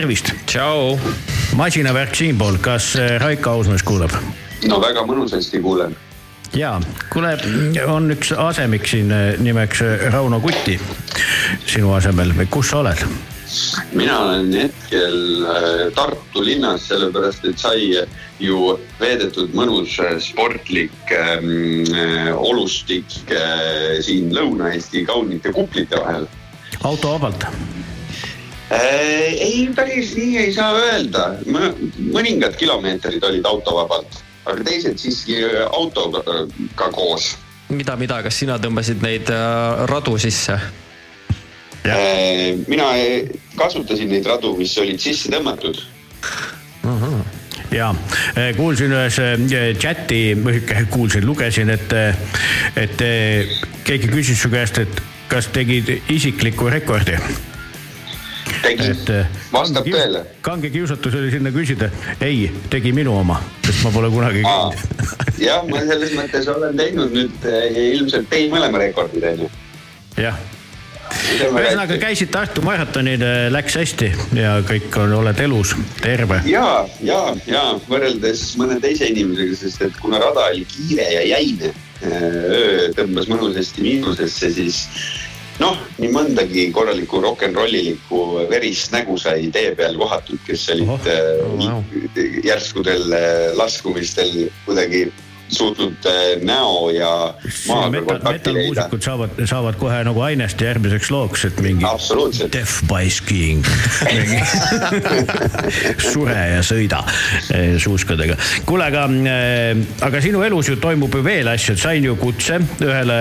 tervist. tšau. masinavärk siinpool, kas äh, Raiko Ausmees kuuleb? no väga mõnusasti kuulen. ja, kuule, on üks asemik siin äh, nimeks äh, Rauno Kuti sinu asemel või kus sa oled? mina olen hetkel Tartu linnas, sellepärast et sai ju veedetud mõnus sportlik ähm, äh, olustik äh, siin Lõuna-Eesti kaunite kuplite vahel autovabalt. äh,. ei, päris nii ei saa öelda, mõningad kilomeetrid olid autovabalt, aga teised siiski äh, autoga ka koos mida, mida, kas sina tõmbasid neid äh, radu sisse? Mina kasutasin neid radu, mis olid sisse tõmmatud ja äh, kuulsin ühes chati, kuulsin, lugesin, et, et keegi küsis su käest, et kas tegid isikliku rekordi? tegin, et äh, vastab tõele. kange kiusatus oli sinna küsida, ei, tegi minu oma, sest ma pole kunagi käinud. jah, ma selles mõttes olen teinud nüüd äh, ilmselt teie mõlema rekordid onju. jah, ühesõnaga käisid Tartu maratonil, läks hästi ja kõik on, oled elus, terve. ja, ja, ja võrreldes mõne teise inimesega, sest et kuna rada oli kiire ja jäine, öö tõmbas mõnusasti miinusesse, siis noh, nii mõndagi korralikku rock n rollilikku verist nägu sai tee peal kohatud, kes olid oh, järskudel äh, laskumistel kuidagi suutnud äh, näo ja maaga metal, kontakti leida. saavad, saavad kohe nagu ainest järgmiseks looks, et mingi. absoluutselt. Death by skiing. sure ja sõida eh, suuskadega. kuule, aga, aga sinu elus ju toimub ju veel asju, et sain ju kutse ühele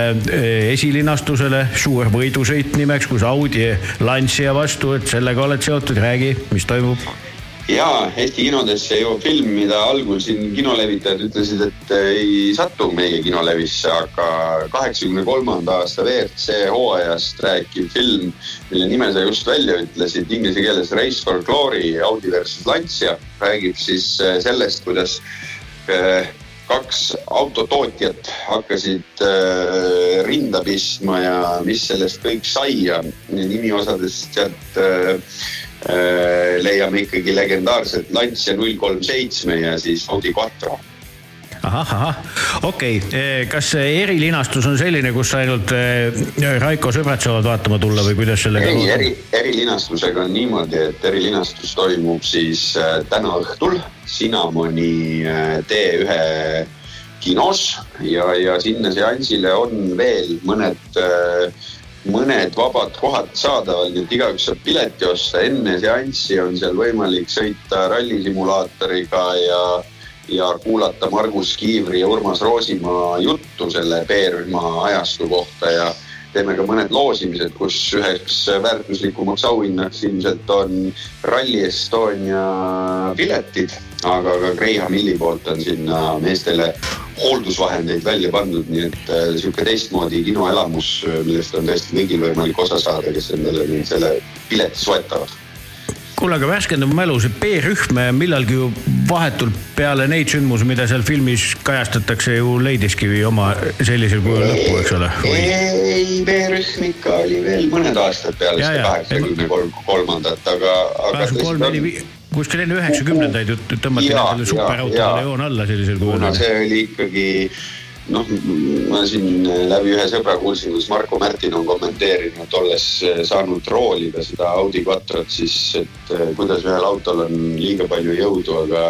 esilinastusele, suur võidusõit nimeks, kus Audi Lancia vastu, et sellega oled seotud, räägi, mis toimub ja Eesti kinodesse jõuab film, mida algul siin kinolevitajad ütlesid, et ei satu meie kinolevisse, aga kaheksakümne kolmanda aasta WRC hooajast rääkiv film, mille nime sa just välja ütlesid, inglise keeles Race for Glory, Audi versus Lancia, räägib siis äh, sellest, kuidas äh, kaks autotootjat hakkasid äh, rinda pistma ja mis sellest kõik sai ja nimiosadest sealt äh, äh, leiame ikkagi legendaarset Lancia null kolm seitsme ja siis Audi Quattro. ahah, ahah, okei okay., kas see erilinastus on selline, kus ainult eh, Raiko sõbrad saavad vaatama tulla või kuidas sellega ei, eri, erilinastusega on niimoodi, et erilinastus toimub siis äh, täna õhtul Cinnamoni äh, T1 kinos ja, ja sinna seansile on veel mõned äh, mõned vabad kohad saadaval, nii et igaüks saab pileti osta, enne seanssi on seal võimalik sõita rallisimulaatoriga ja, ja kuulata Margus Kiivri ja Urmas Roosimaa juttu selle B-rühma ajastu kohta ja teeme ka mõned loosimised, kus üheks väärtuslikumaks auhinnaks ilmselt on Rally Estonia piletid, aga ka Graham Hilli poolt on sinna meestele hooldusvahendeid välja pandud, nii et äh, sihuke teistmoodi kinoelamus, millest on tõesti kõigil võimalik osa saada, kes endale selle pileti soetavad. kuule, aga värskenda mu mälu, see B-rühm millalgi ju vahetult peale neid sündmusi, mida seal filmis kajastatakse ju leidiski oma sellisel kujul lõppu, eks ole? ei, B-rühm ikka oli veel mõned aastad peale seda kaheksakümne kolm, kolmandat, aga, aga kaheksakümmend kolm, neli, viis, kuskil enne üheksakümnendaid ju tõmmati nendele superautodele joon alla sellisel kujul see oli ikkagi noh, ma siin läbi ühe sõbra kuulsin, kuidas Marko Märtin on kommenteerinud, olles saanud roolida seda Audi Quattrot, siis et eh, kuidas ühel autol on liiga palju jõudu, aga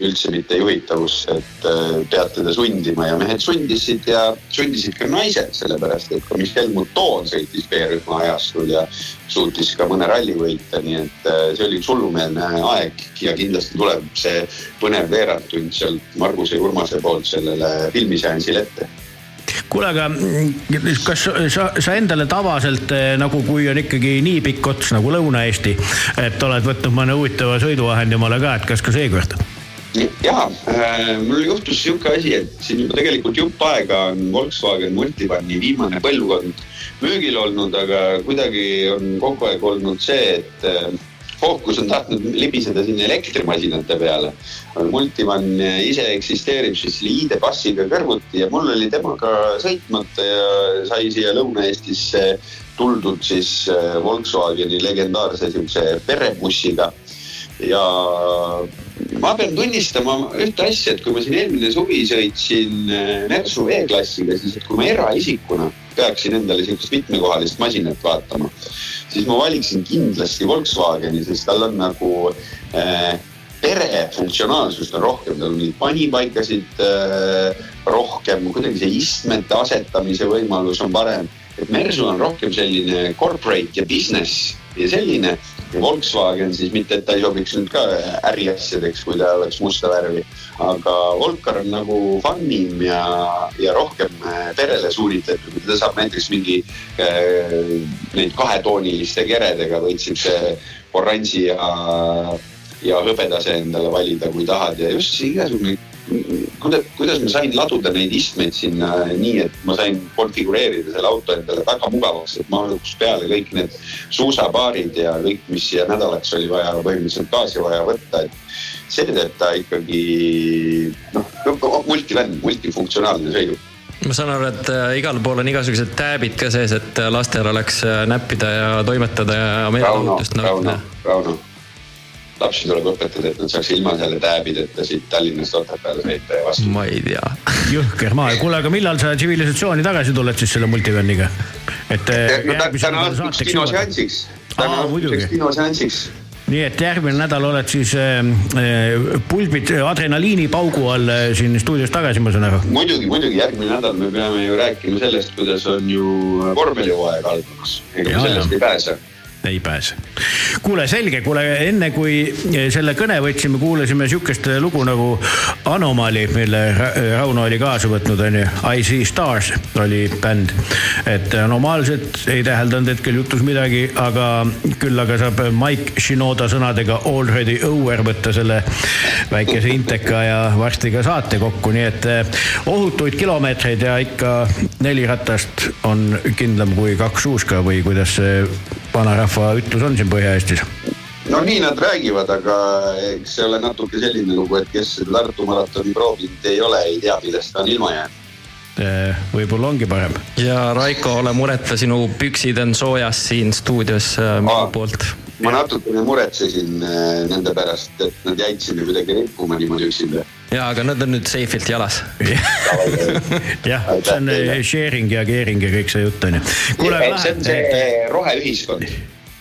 üldse mitte juhitavust, et pead teda sundima ja mehed sundisid ja sundisid ka naised, sellepärast et ka Michel Mouton sõitis B-rühma ajastul ja suutis ka mõne ralli võita, nii et see oli hullumeelne aeg ja kindlasti tuleb see põnev veerandtund sealt Marguse ja Urmase poolt sellele filmiseansile ette. kuule, aga mm, kas sa, sa endale tavaliselt eh, nagu, kui on ikkagi nii pikk ots nagu Lõuna-Eesti, et oled võtnud mõne huvitava sõiduvahendi omale ka, et kas ka seekord? ja äh, mul juhtus sihuke asi, et siin juba tegelikult jupp aega on Volkswagen Multivani viimane põlvkond müügil olnud, aga kuidagi on kogu aeg olnud see, et äh, fookus on tahtnud libiseda sinna elektrimasinate peale. Multivan ise eksisteerib siis selle ID-passiga kõrvuti ja mul oli temaga sõitmata ja sai siia Lõuna-Eestisse tuldud siis äh, Volkswageni legendaarse siukse perebussiga ja ma pean tunnistama ühte asja, et kui ma siin eelmine suvi sõitsin äh, Mersu E-klassiga, siis kui ma eraisikuna peaksin endale siukest mitmekohalist masinat vaatama, siis ma valiksin kindlasti Volkswageni, sest tal on nagu äh, pere funktsionaalsust on rohkem, tal on neid panipaikasid äh, rohkem, kuidagi see istmete asetamise võimalus on parem. et Mersu on rohkem selline corporate ja business ja selline. Ja Volkswagen siis mitte, et ta ei sobiks nüüd ka äriasjadeks, kui ta oleks musta värvi, aga Volker on nagu fun im ja, ja rohkem äh, perele suunitletud, ta saab näiteks mingi äh, neid kahetooniliste keredega võid siukse oranži ja ja hõbedase endale valida, kui tahad. Ja just igasugune, kuidas, kuidas ma sain laduda neid istmeid sinna nii, et ma sain konfigureerida selle auto endale väga mugavaks, et mahuks peale kõik need suusapaarid ja kõik, mis siia nädalaks oli vaja põhimõtteliselt gaasi vaja võtta, et see teeb ta ikkagi noh, multivänn, multifunktsionaalne sõiduk. ma saan aru, et äh, igal pool on igasugused tääbid ka sees, et äh, lastel oleks äh, näppida ja toimetada ja Rauno, meelelahutust Rauno nautida., Rauno. Lapsi tuleb õpetada, et nad saaks ilma selle tääbideta siit Tallinnast Otepääle sõita ja vastu. ma ei tea. jõhker maa, kuule, aga millal sa tsivilisatsiooni tagasi tuled siis selle multivänniga? et äh, no täna õhtuks kinoseansiks, täna õhtuseks kinoseansiks. nii et järgmine nädal oled siis äh, pulbid adrenaliinipaugu all äh, siin stuudios tagasi, ma saan aru. muidugi, muidugi järgmine nädal me peame ju rääkima sellest, kuidas on ju vormelihooaeg algamas, ega me sellest jah. ei pääse. Ei pääse. kuule, selge, kuule enne kui selle kõne võtsime, kuulasime sihukest lugu nagu Anomaly, mille Ra- Rauno oli kaasa võtnud, onju. I see stars oli bänd. et anomaalselt ei täheldanud hetkel jutus midagi, aga küll aga saab Mike Shinoda sõnadega already over võtta selle väikese inteka ja varsti ka saate kokku, nii et eh, ohutuid kilomeetreid ja ikka neli ratast on kindlam kui kaks suuska või kuidas see vanarahva ütlus on siin Põhja-Eestis? no nii nad räägivad, aga eks see ole natuke selline lugu, et kes Tartu maratoni proovinud ei ole, ei tea, millest ta on ilma jäänud. võib-olla ongi parem. ja Raiko, ole mureta, sinu püksid on soojas siin stuudios äh, minu poolt. ma natukene muretsesin äh, nende pärast, et nad jäid sinna kuidagi rippuma niimoodi üksinda. ja, aga nad on nüüd seifilt jalas. jah, see on eh, sharing ja caring ja kõik see jutt on ju. kuule, see on see roheühiskond,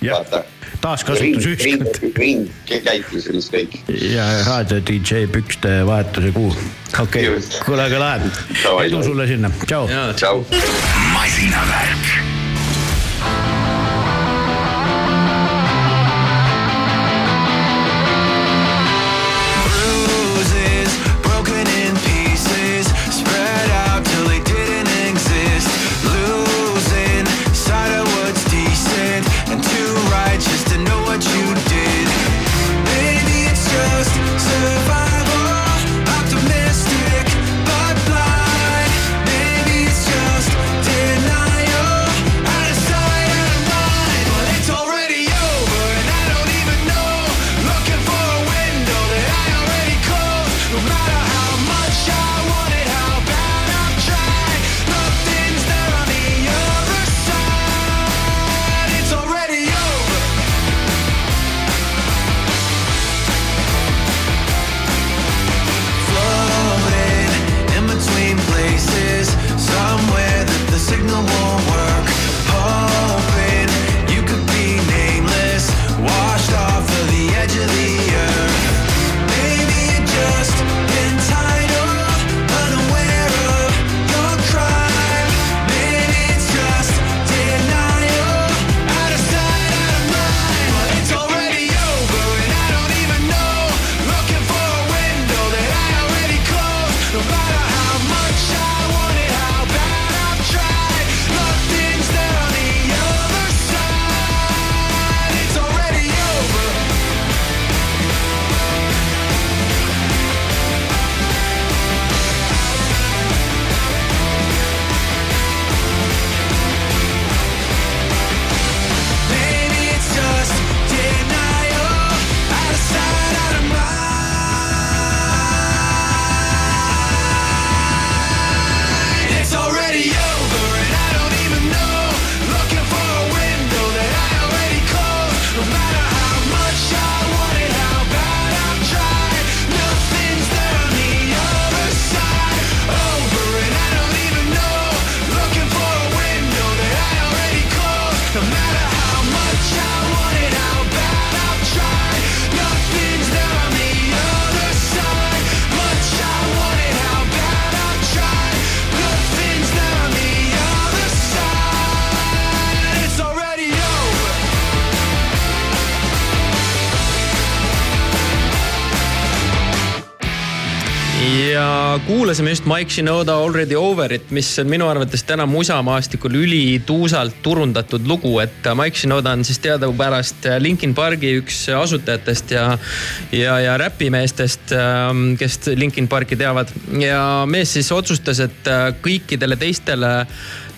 vaata. taaskasutusühiskond. ring, ringkäitlusest kõik. ja raadio DJ pükste vahetuse kuu. okei okay., kuule, aga lahe. edu sulle sinna, tšau. tšau. masinavärk. Kuulasime just Mike Shinoda Already Over'it, mis on minu arvates täna musamaastikul ülituusalt turundatud lugu, et Mike Shinoda on siis teadupärast Linkin Pargi üks asutajatest ja, ja, ja räpimeestest, kes Linkin Parki teavad. ja mees siis otsustas, et kõikidele teistele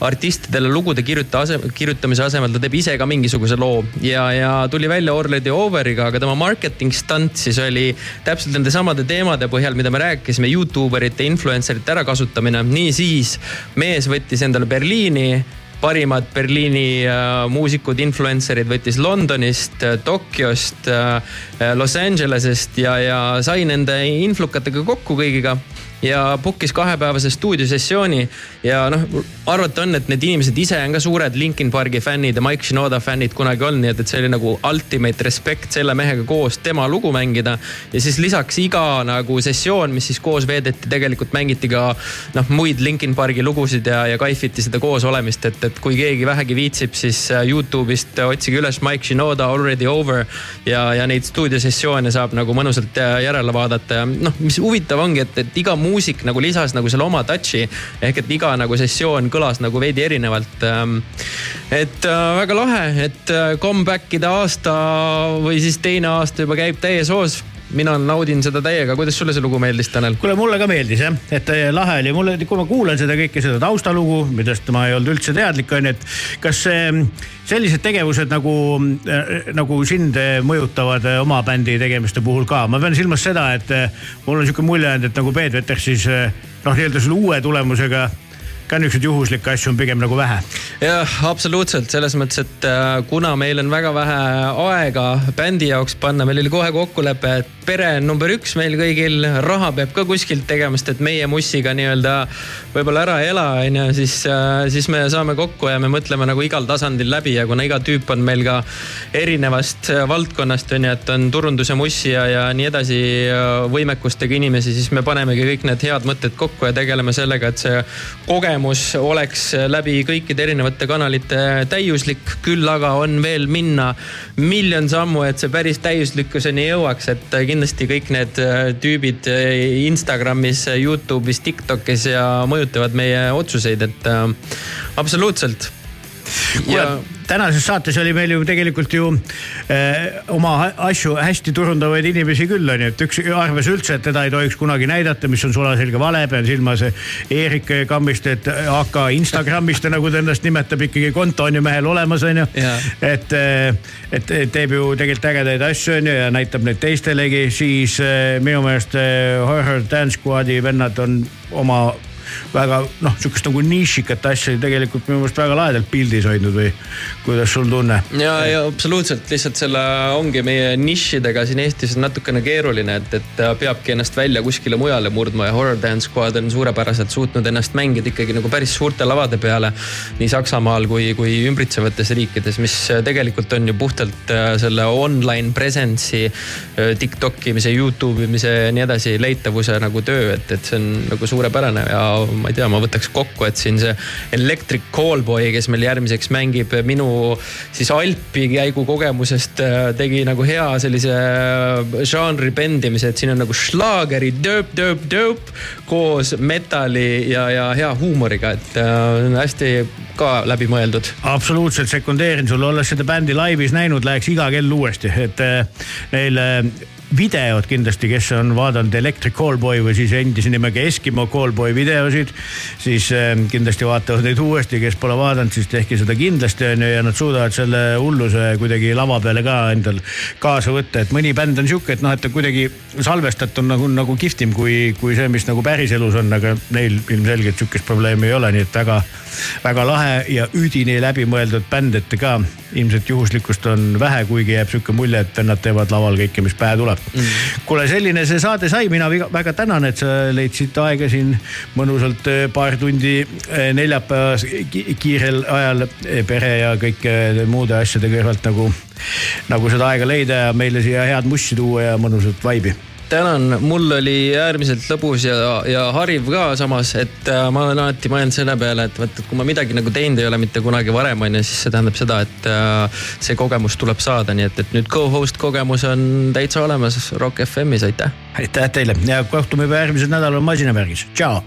artistidele lugude kirjuta ase, kirjutamise asemel ta teeb ise ka mingisuguse loo ja, ja tuli välja Already Over'iga, aga tema marketing stunt siis oli täpselt nende samade teemade põhjal, mida me rääkisime, Youtube erite, influencer ite ärakasutamine. niisiis mees võttis endale Berliini parimad Berliini äh, muusikud, influencer'id võttis Londonist äh,, Tokyost äh,, Los Angelesest ja, ja sai nende influkatega kokku kõigiga ja book'is kahepäevase stuudiosessiooni ja noh, arvata on, et need inimesed ise on ka suured Linkin Pargi fännid ja Mike Shinoda fännid kunagi olnud, nii et, et see oli nagu ultimate respect selle mehega koos tema lugu mängida. ja siis lisaks iga nagu sessioon, mis siis koos veedeti, tegelikult mängiti ka noh, muid Linkin Pargi lugusid ja, ja kaifiti seda koos olemist, et, et kui keegi vähegi viitsib, siis Youtube'ist otsige üles Mike Shinoda Already Over ja, ja neid stuudiosessioone saab nagu mõnusalt järele vaadata ja noh, mis huvitav ongi, et, et iga muusik nagu lisas nagu selle oma touch'i ehk et iga nagu sessioon kõlas nagu veidi erinevalt. et äh, väga lahe, et äh, comeback'ide aasta või siis teine aasta juba käib täies hoos mina naudin seda täiega, kuidas sulle see lugu meeldis, Tanel? kuule, mulle ka meeldis jah, et äh, lahe oli, mulle, kui ma kuulan seda kõike, seda taustalugu, millest ma ei olnud üldse teadlik, on ju, et kas äh, sellised tegevused nagu äh,, nagu sind äh, mõjutavad oma bändi tegemiste puhul ka, ma pean silmas seda, et mul on sihuke mulje jäänud, et nagu Peet Veters siis noh, nii-öelda selle uue tulemusega ka niisuguseid juhuslikke asju on pigem nagu vähe. jah, absoluutselt selles mõttes, et äh, kuna meil on väga vähe aega bändi jaoks panna, meil oli kohe kokkulepe, et pere on number üks meil kõigil, raha peab ka kuskilt tegema, sest et meie mussiga nii-öelda võib-olla ära ei ela, onju, siis, äh, siis me saame kokku ja me mõtleme nagu igal tasandil läbi ja kuna iga tüüp on meil ka erinevast äh, valdkonnast onju, et on turunduse mussi ja, ja nii edasi võimekustega inimesi, siis me panemegi kõik need head mõtted kokku ja tegeleme sellega, et see kogemus kogemus oleks läbi kõikide erinevate kanalite täiuslik, küll aga on veel minna miljon sammu, et see päris täiuslikkuseni jõuaks, et kindlasti kõik need tüübid Instagramis, Youtube'is, Tiktokis ja mõjutavad meie otsuseid, et äh, absoluutselt. Ja tänases saates oli meil ju tegelikult ju äh, oma asju hästi turundavaid inimesi küll onju, et üks arvas üldse, et teda ei tohiks kunagi näidata, mis on sulaselge vale, pean silmas Eerik Kammistet, AK Instagramist, nagu ta ennast nimetab, ikkagi konto on ju mehel olemas onju. et, et teeb ju tegelikult ägedaid asju onju ja näitab neid teistelegi, siis äh, minu meelest äh, Horror Dance Squad'i vennad on oma väga noh, sihukest nagu nišikat asja tegelikult minu meelest väga lahedalt pildis hoidnud või kuidas sul tunne? ja, ja absoluutselt lihtsalt selle ongi meie nišidega siin Eestis on natukene keeruline, et, et peabki ennast välja kuskile mujale murdma ja Horror Dance Squad on suurepäraselt suutnud ennast mängida ikkagi nagu päris suurte lavade peale. nii Saksamaal kui, kui ümbritsevates riikides, mis tegelikult on ju puhtalt äh, selle online presence'i, äh, Tik imise, Youtube imise ja nii edasi leitavuse nagu töö, et, et see on nagu suurepärane ja ma ei tea, ma võtaks kokku, et siin see Electric Callboy, kes meil järgmiseks mängib minu siis Alpi käigu kogemusest äh, tegi nagu hea sellise žanri bendimise, et siin on nagu šlaageri dööp, dööp, dööp koos metalli ja, ja hea huumoriga, et äh, hästi ka läbimõeldud. absoluutselt sekundeerin sulle, olles seda bändi laivis näinud, läheks iga kell uuesti, et äh, neil videod kindlasti, kes on vaadanud Electric Callboy või siis endise nimega Eskimo Callboy videosid, siis äh, kindlasti vaatavad neid uuesti, kes pole vaadanud, siis tehke seda kindlasti onju ja nad suudavad selle hulluse kuidagi lava peale ka endal kaasa võtta, et mõni bänd on sihuke, et noh, et ta kuidagi salvestatud nagu, nagu kihvtim kui, kui see, mis nagu päriselus on, aga neil ilmselgelt sihukest probleemi ei ole, nii et väga, väga lahe ja üdini läbimõeldud bänd, et ka ilmselt juhuslikkust on vähe, kuigi jääb sihuke mulje, et vennad teevad laval kõike, mis pähe tuleb. Kuule, selline see saade sai, mina väga tänan, et sa leidsid aega siin mõnusalt paar tundi neljapäevas kiirel ajal pere ja kõike muude asjade kõrvalt nagu, nagu seda aega leida ja meile siia head mussi tuua ja mõnusat vaibi tänan, mul oli äärmiselt lõbus ja, ja hariv ka samas, et äh, ma olen alati mõelnud selle peale, et vot, et kui ma midagi nagu teinud ei ole mitte kunagi varem, on ju, siis see tähendab seda, et äh, see kogemus tuleb saada, nii et, et nüüd co-host kogemus on täitsa olemas Rock FM-is, aitäh. aitäh teile! Ja kohtume juba järgmisel nädalal masinavärgis, tšau.